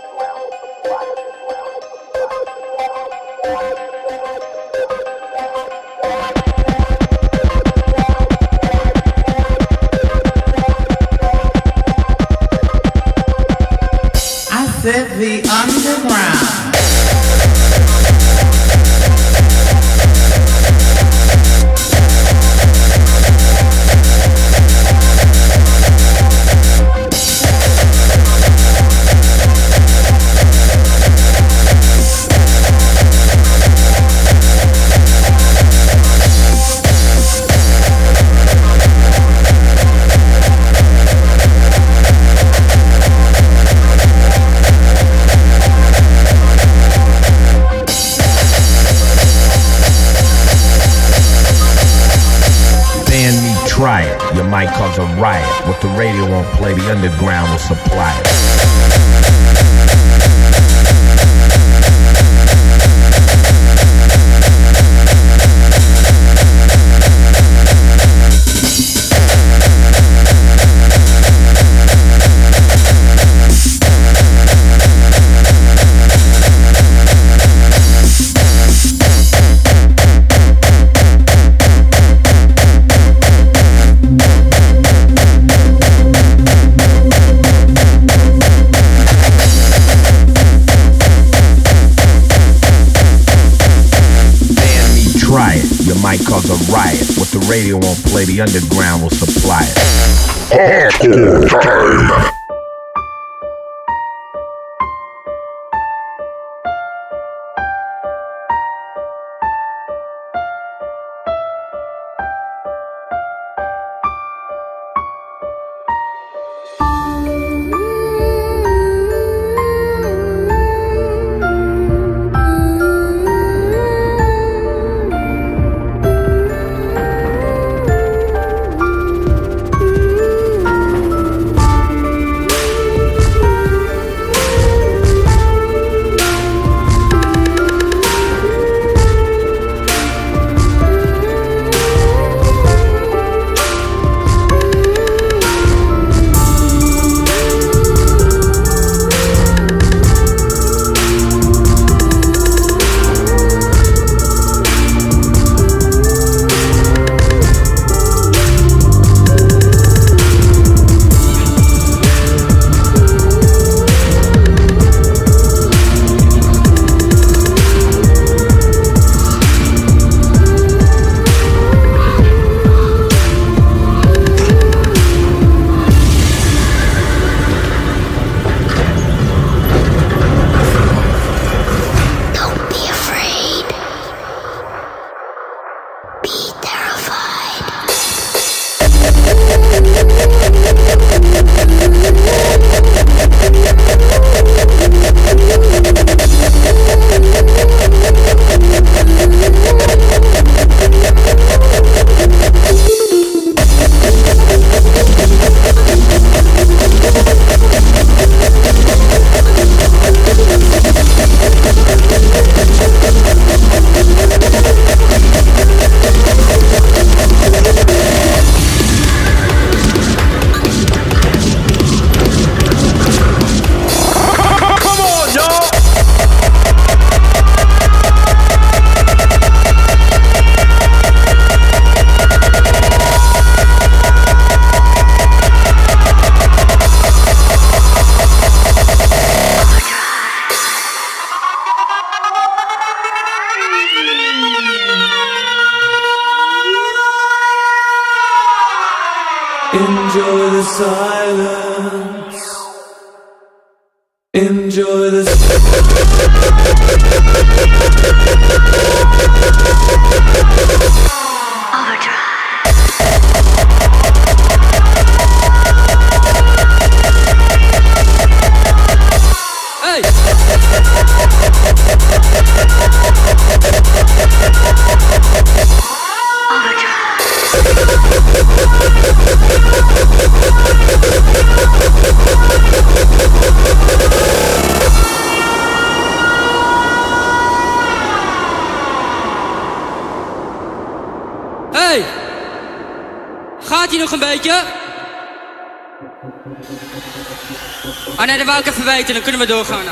What the radio won't play, the underground will supply it. underground. kunnen we doorgaan.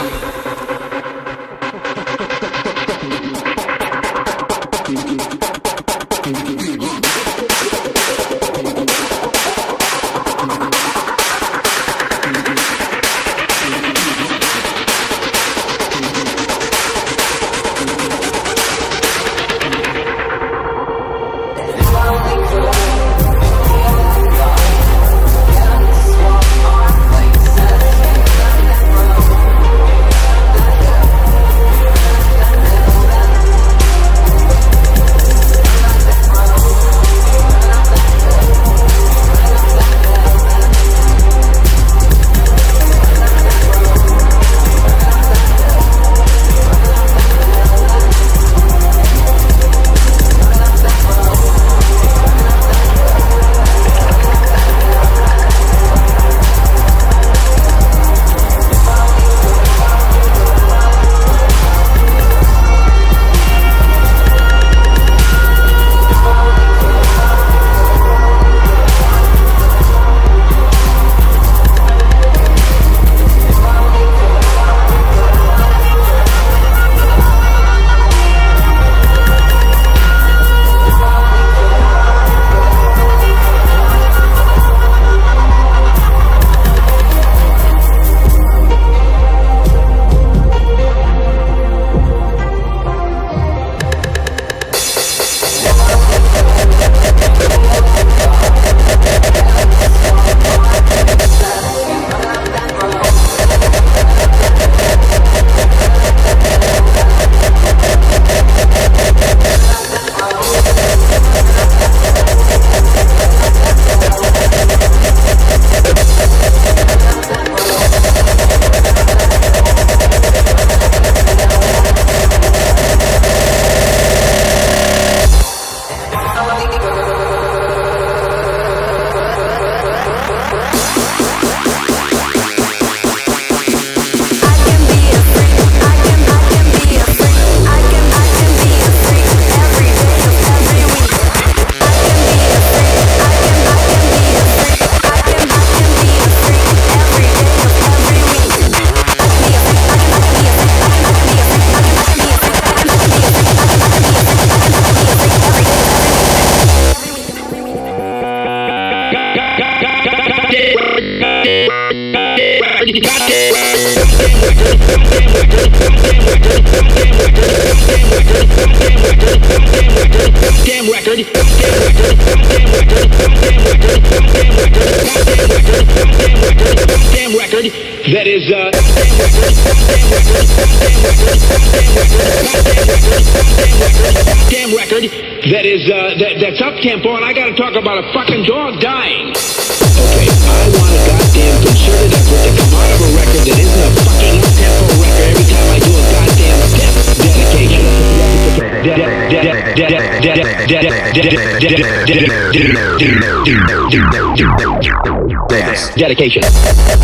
Dedication.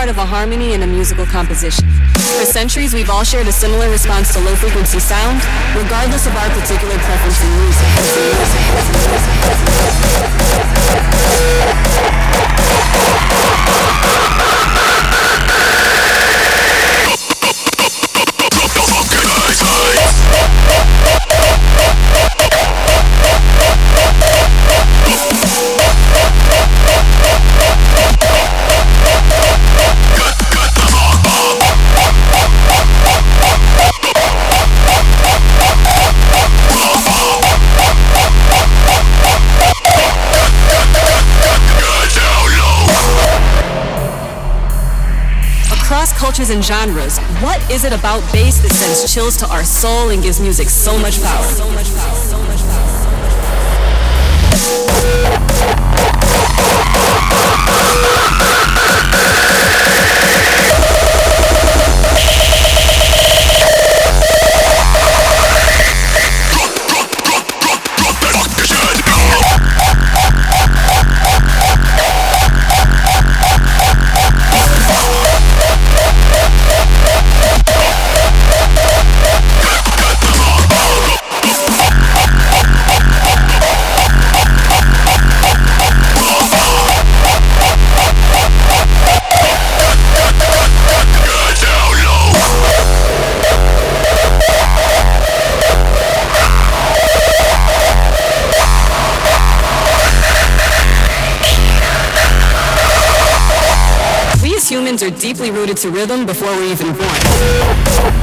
Part of a harmony in a musical composition. For centuries, we've all shared a similar response to low frequency sound, regardless of our particular preference in music. Across cultures and genres, what is it about bass that sends chills to our soul and gives music so much power? Deeply rooted to rhythm before we're even born.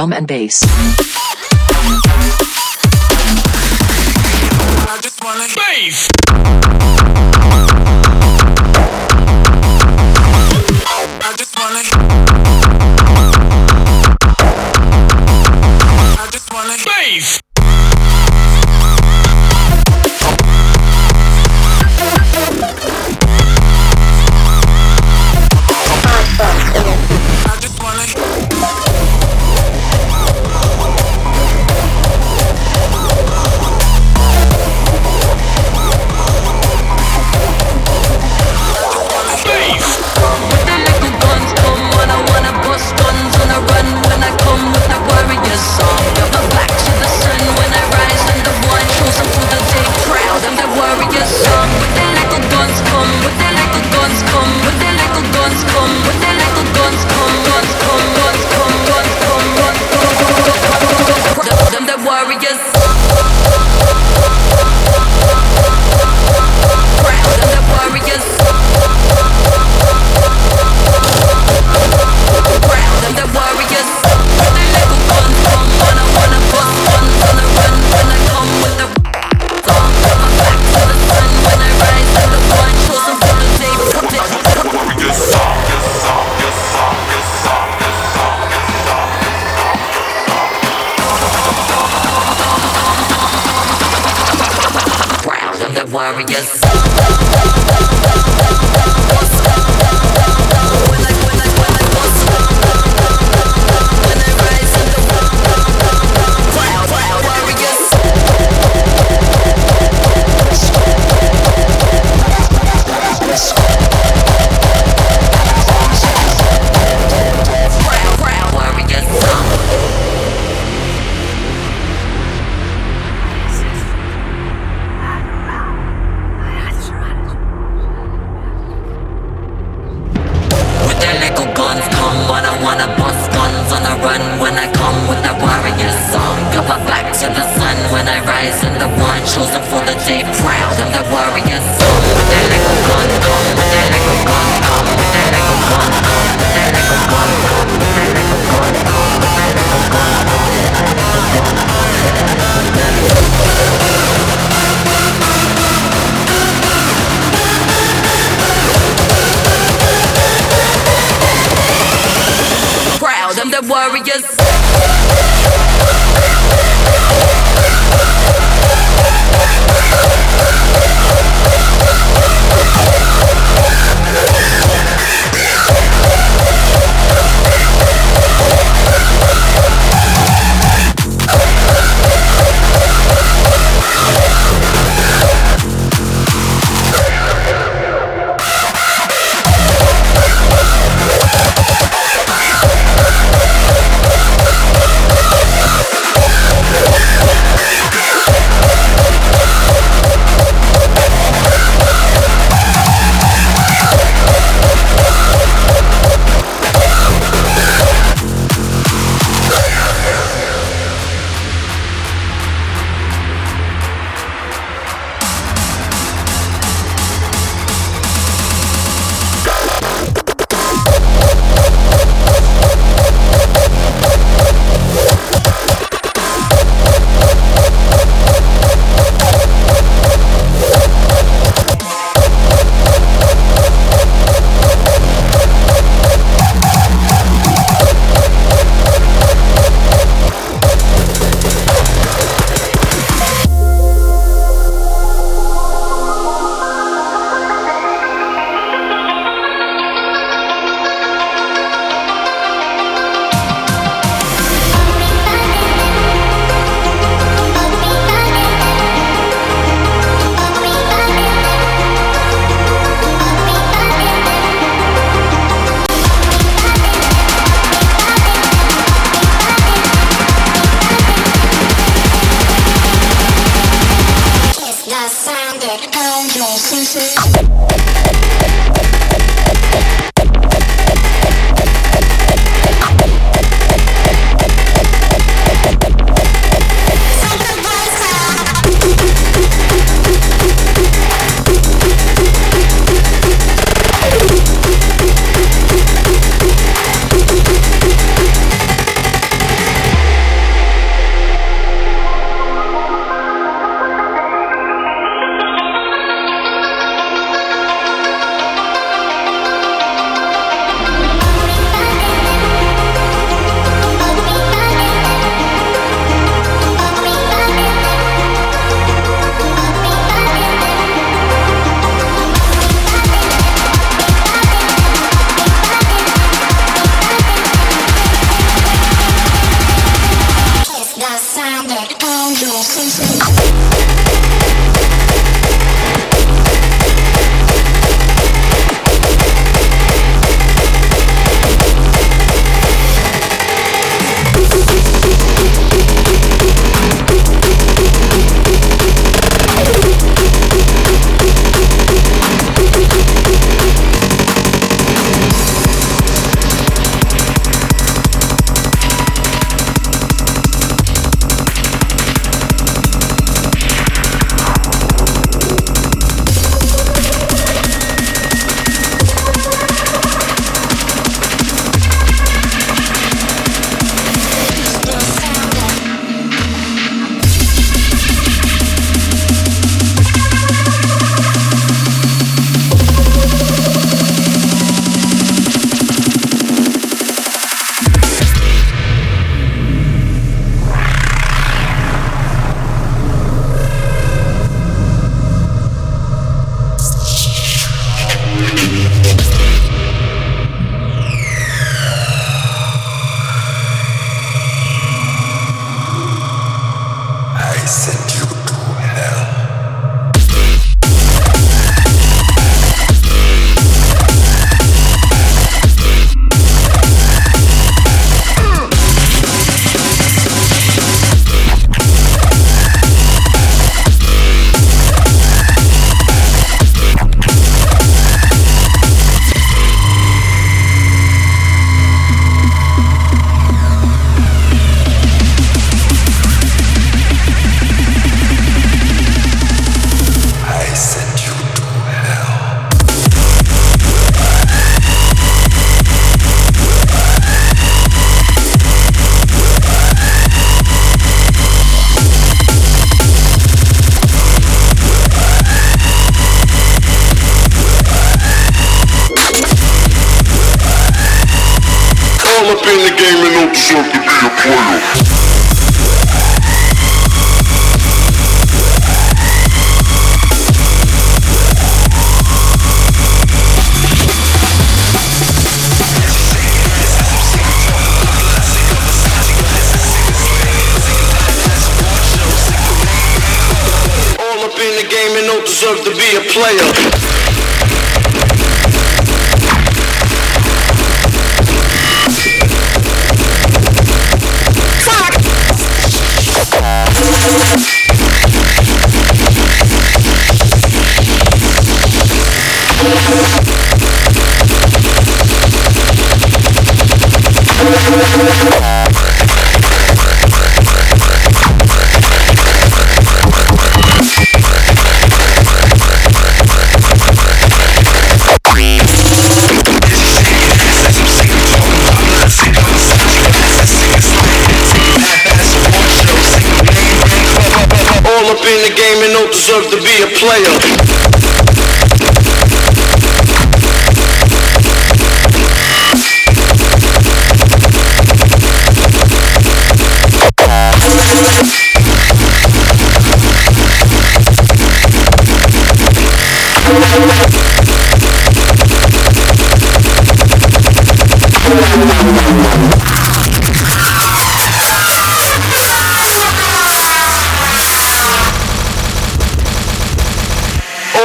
Drum and bass.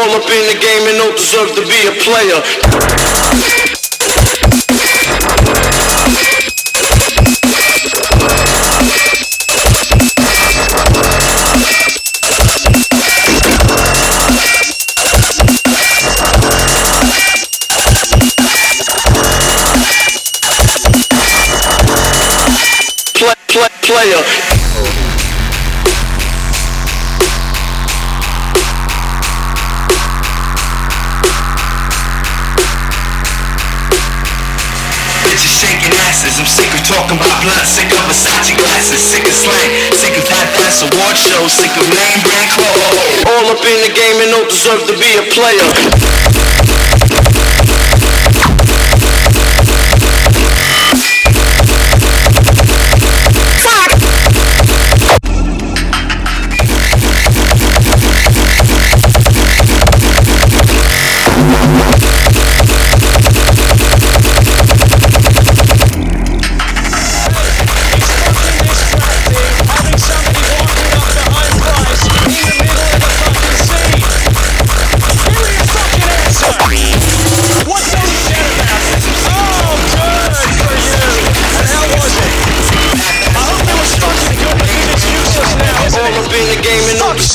All up in the game and don't deserve to be a player. Play, play, player. Talking about blood, sick of Versace glasses, sick of slang, sick of that press award shows, sick of name brand clothes. All up in the game and don't deserve to be a player.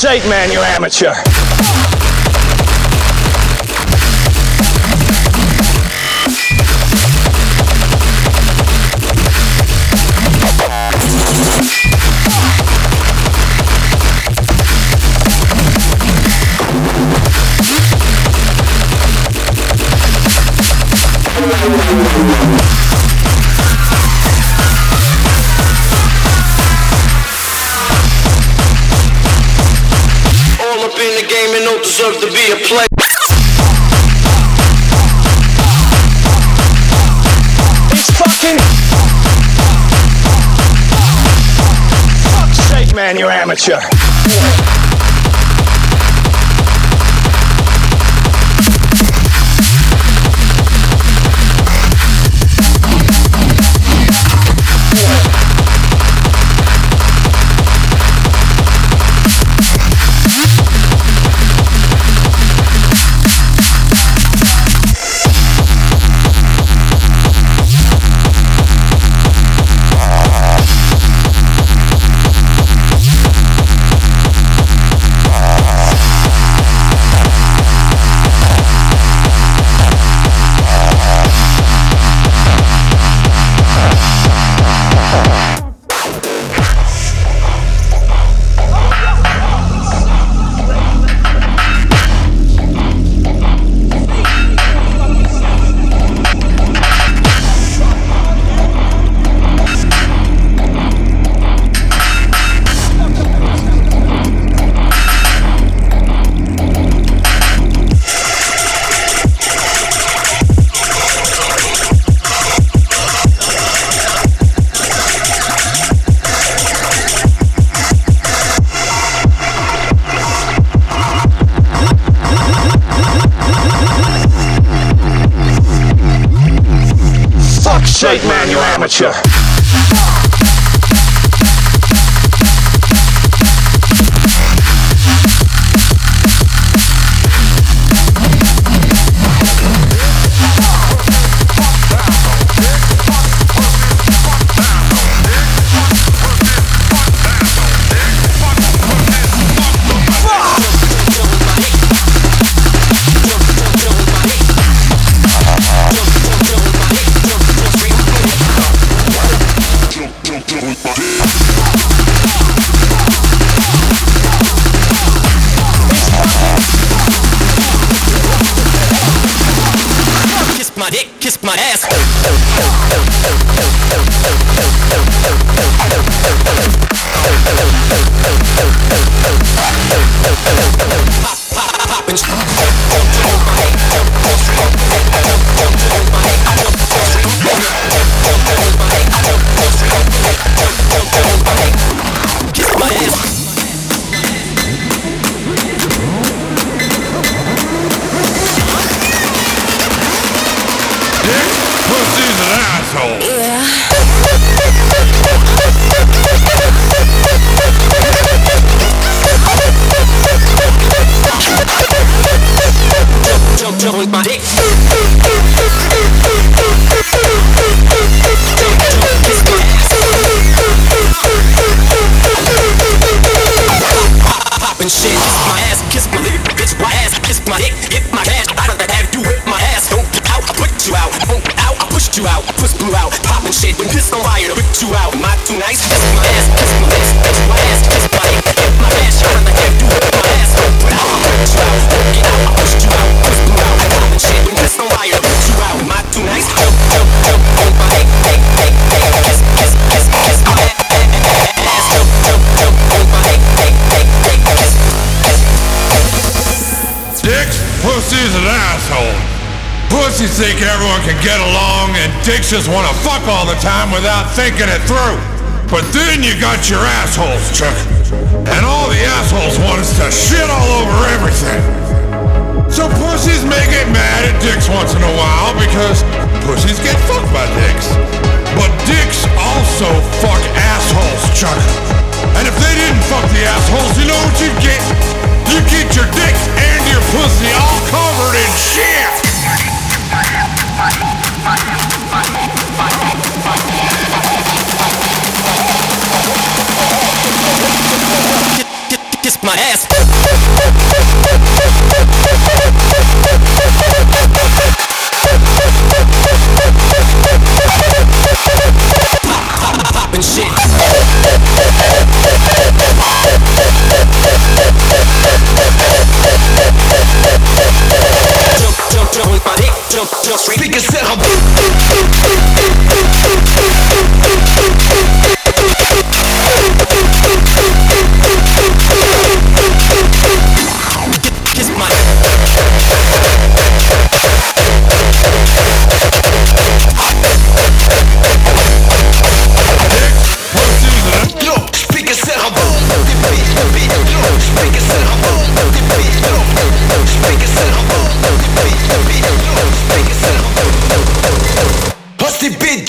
sake, man, you amateur! a play. It's fucking. Fuck's sake, man, you're amateur.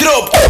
тропки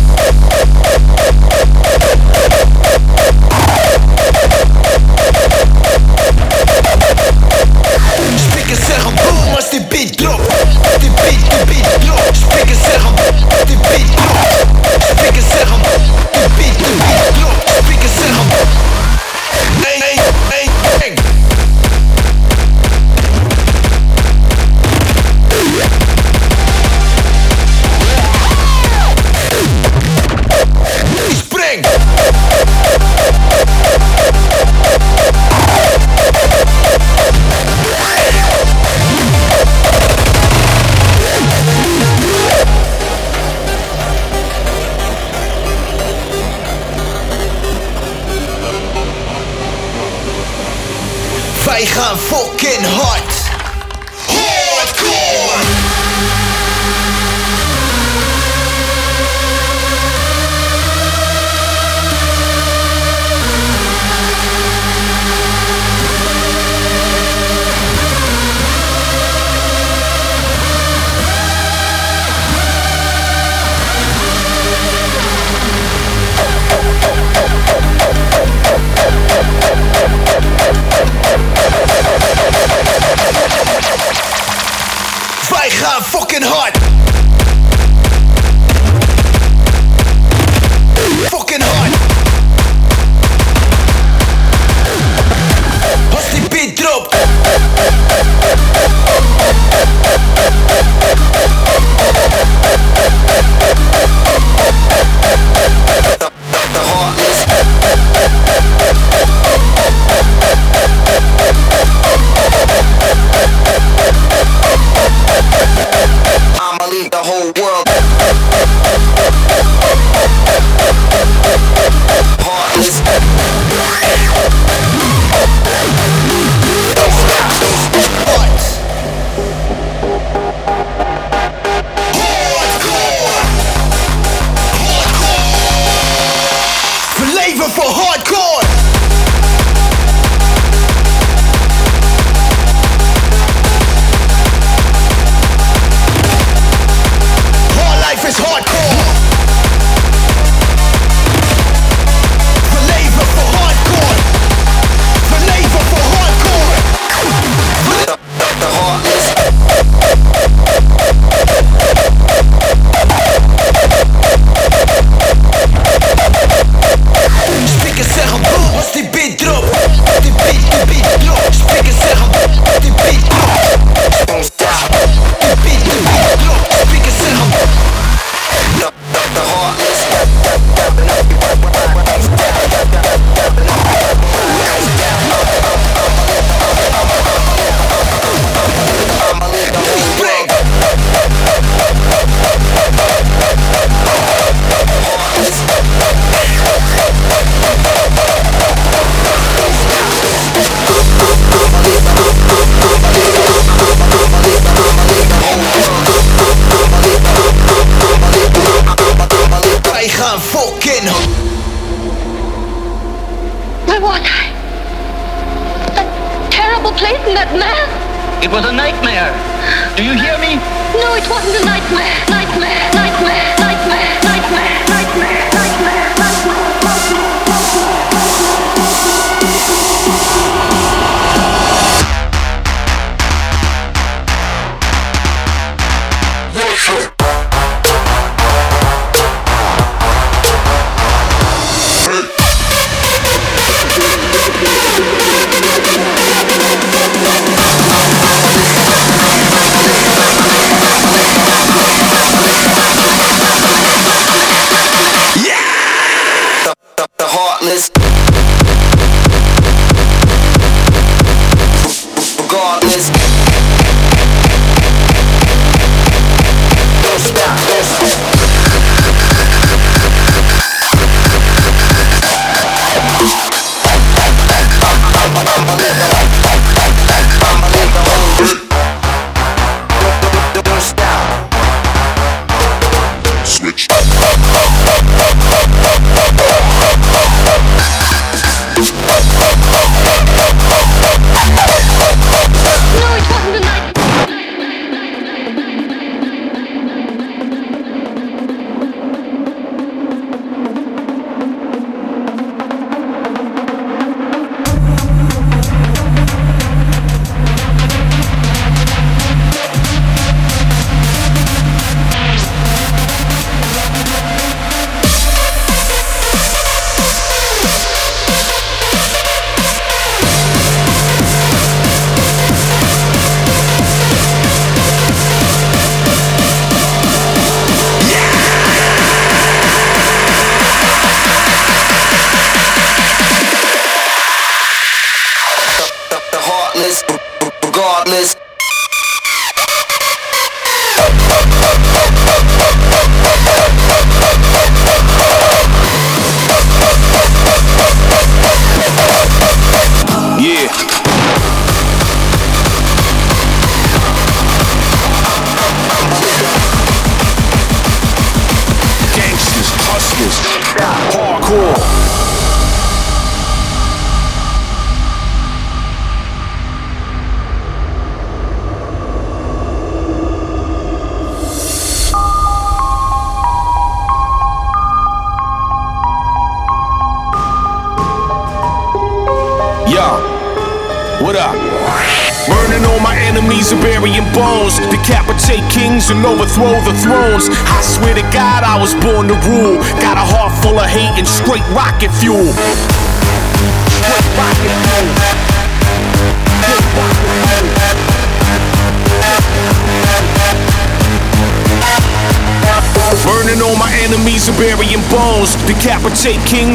horrible place in that? It was a nightmare. Do you hear me? No, it wasn't a nightmare. Nightmare. nightmare.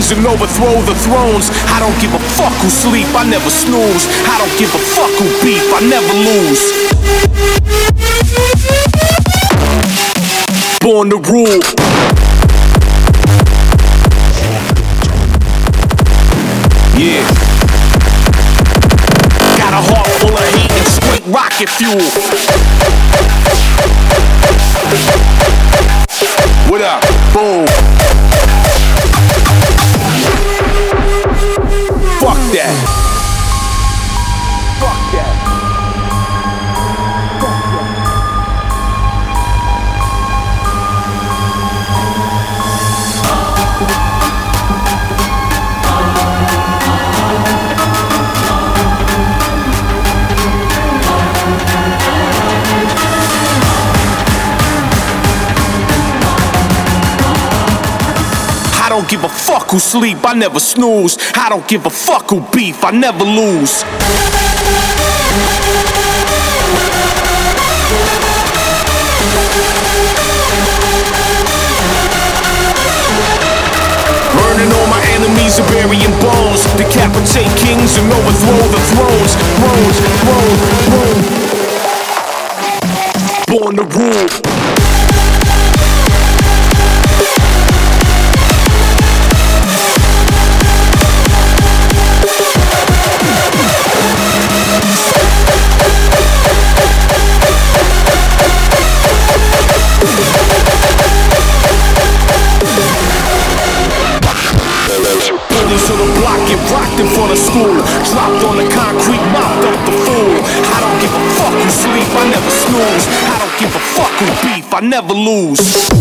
Kings and overthrow the thrones. I don't give a fuck who sleep, I never snooze. I don't give a fuck who beef, I never lose. Born to rule. Yeah. Got a heart full of hate and straight rocket fuel. What up? Boom. Don't give a fuck who sleep, I never snooze. I don't give a fuck who beef, I never lose. Burning all my enemies and burying bones. Decapitate kings and overthrow the thrones. Thrones, throne, throne. Born to rule. Never lose.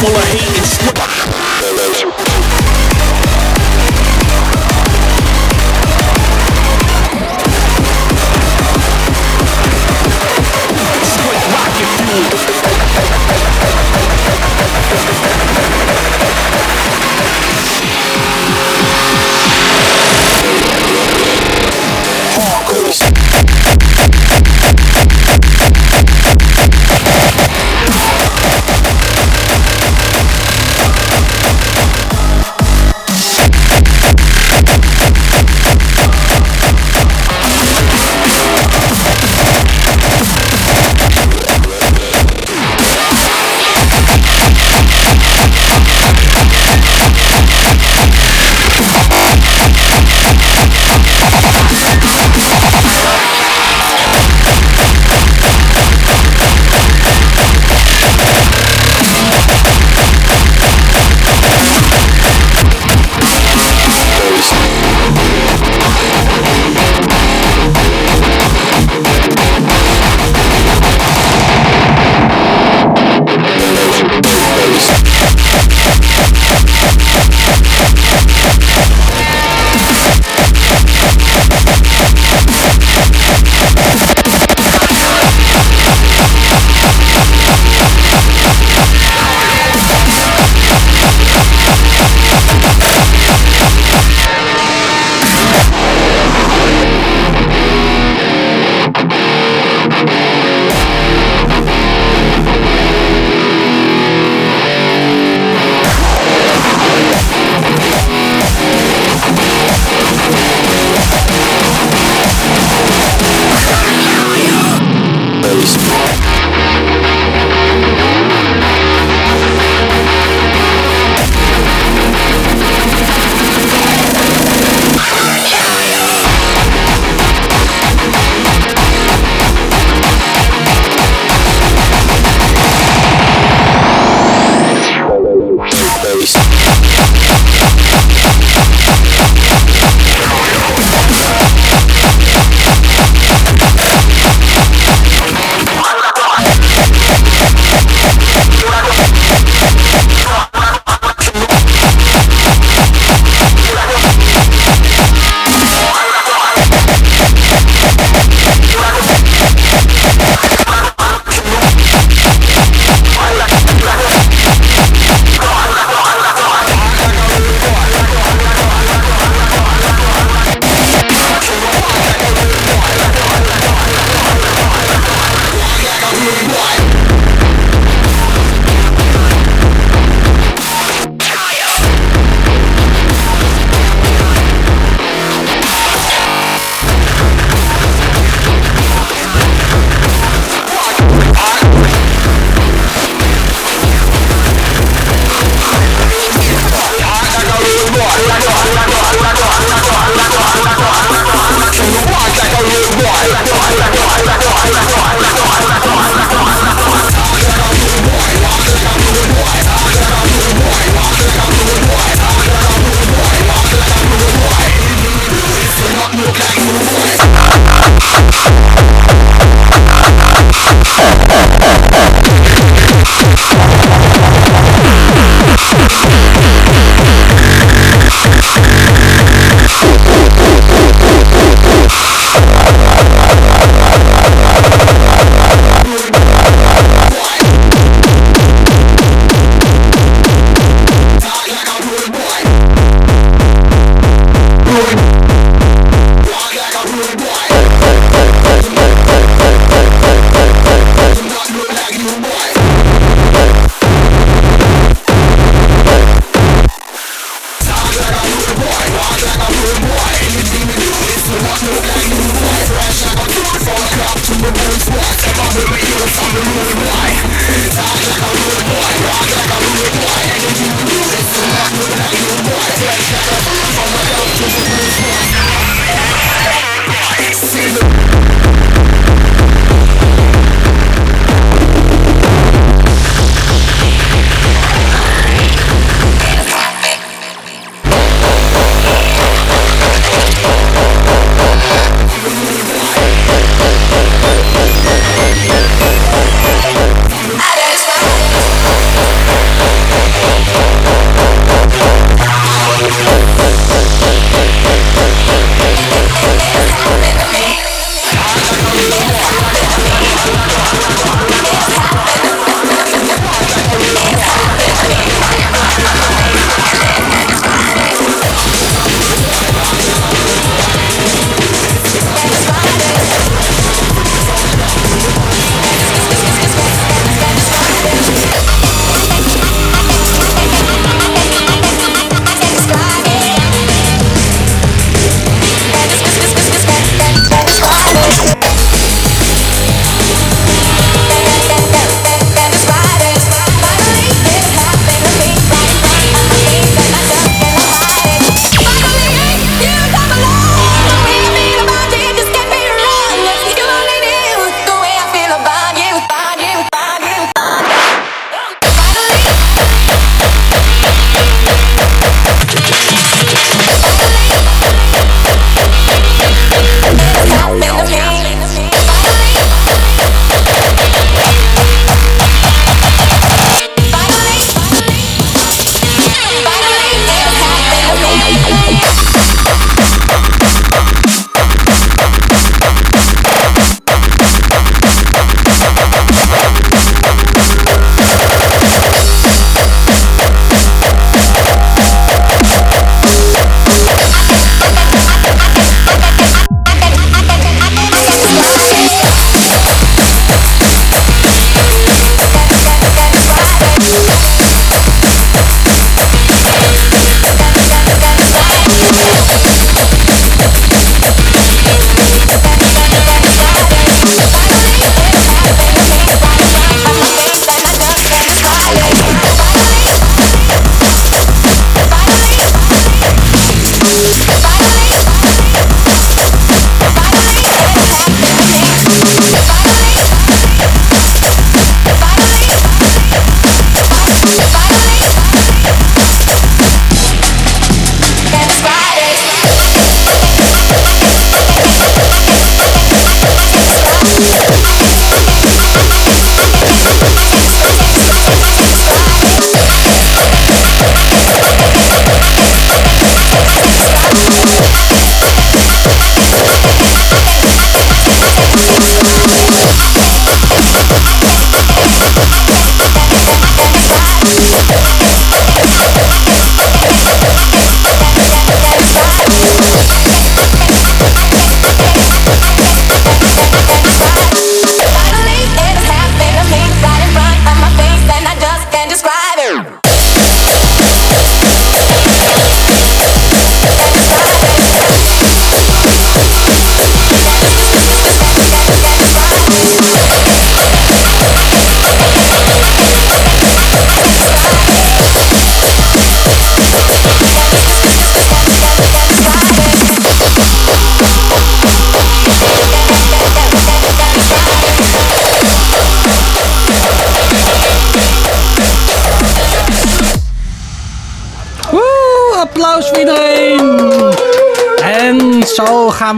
Full of hate and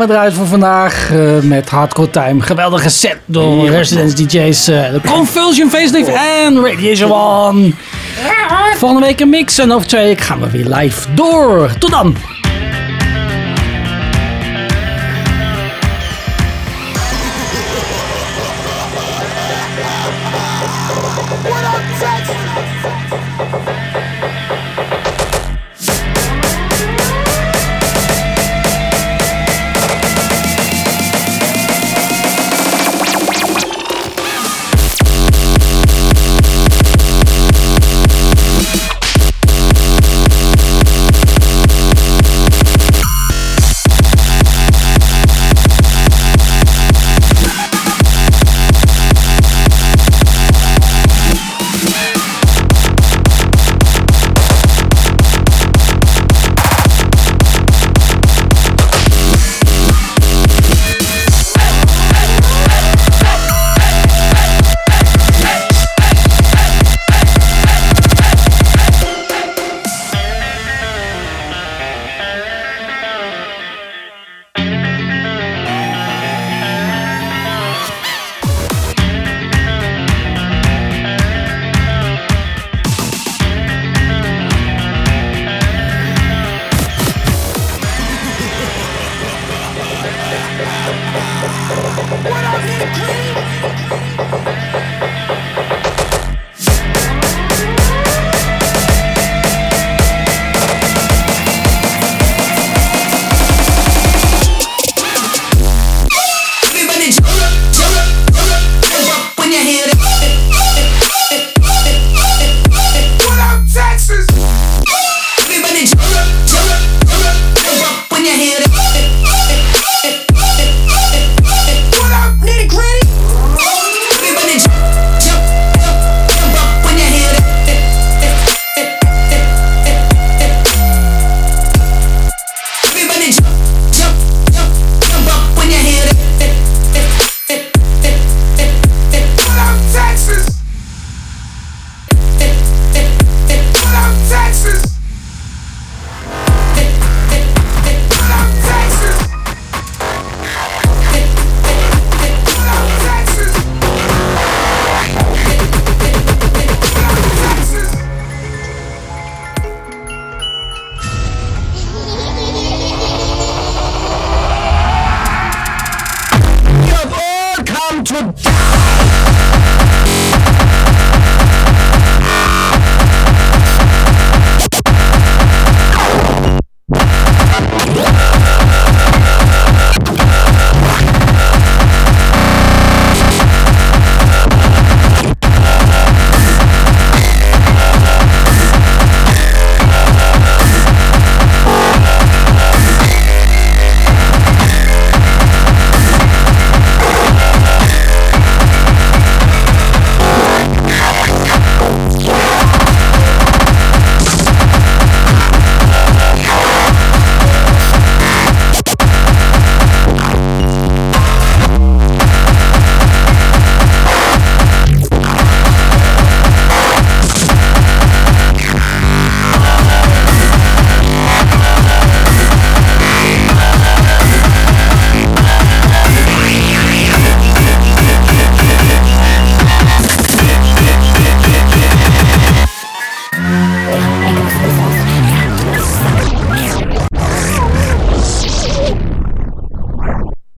gaan we eruit voor vandaag eh, met Hardcore Time. Geweldige set door Residence DJ's. eh, de Convulsion Facelift en Radiation One. Volgende week een mix en over twee weken gaan we weer live door. Tot dan.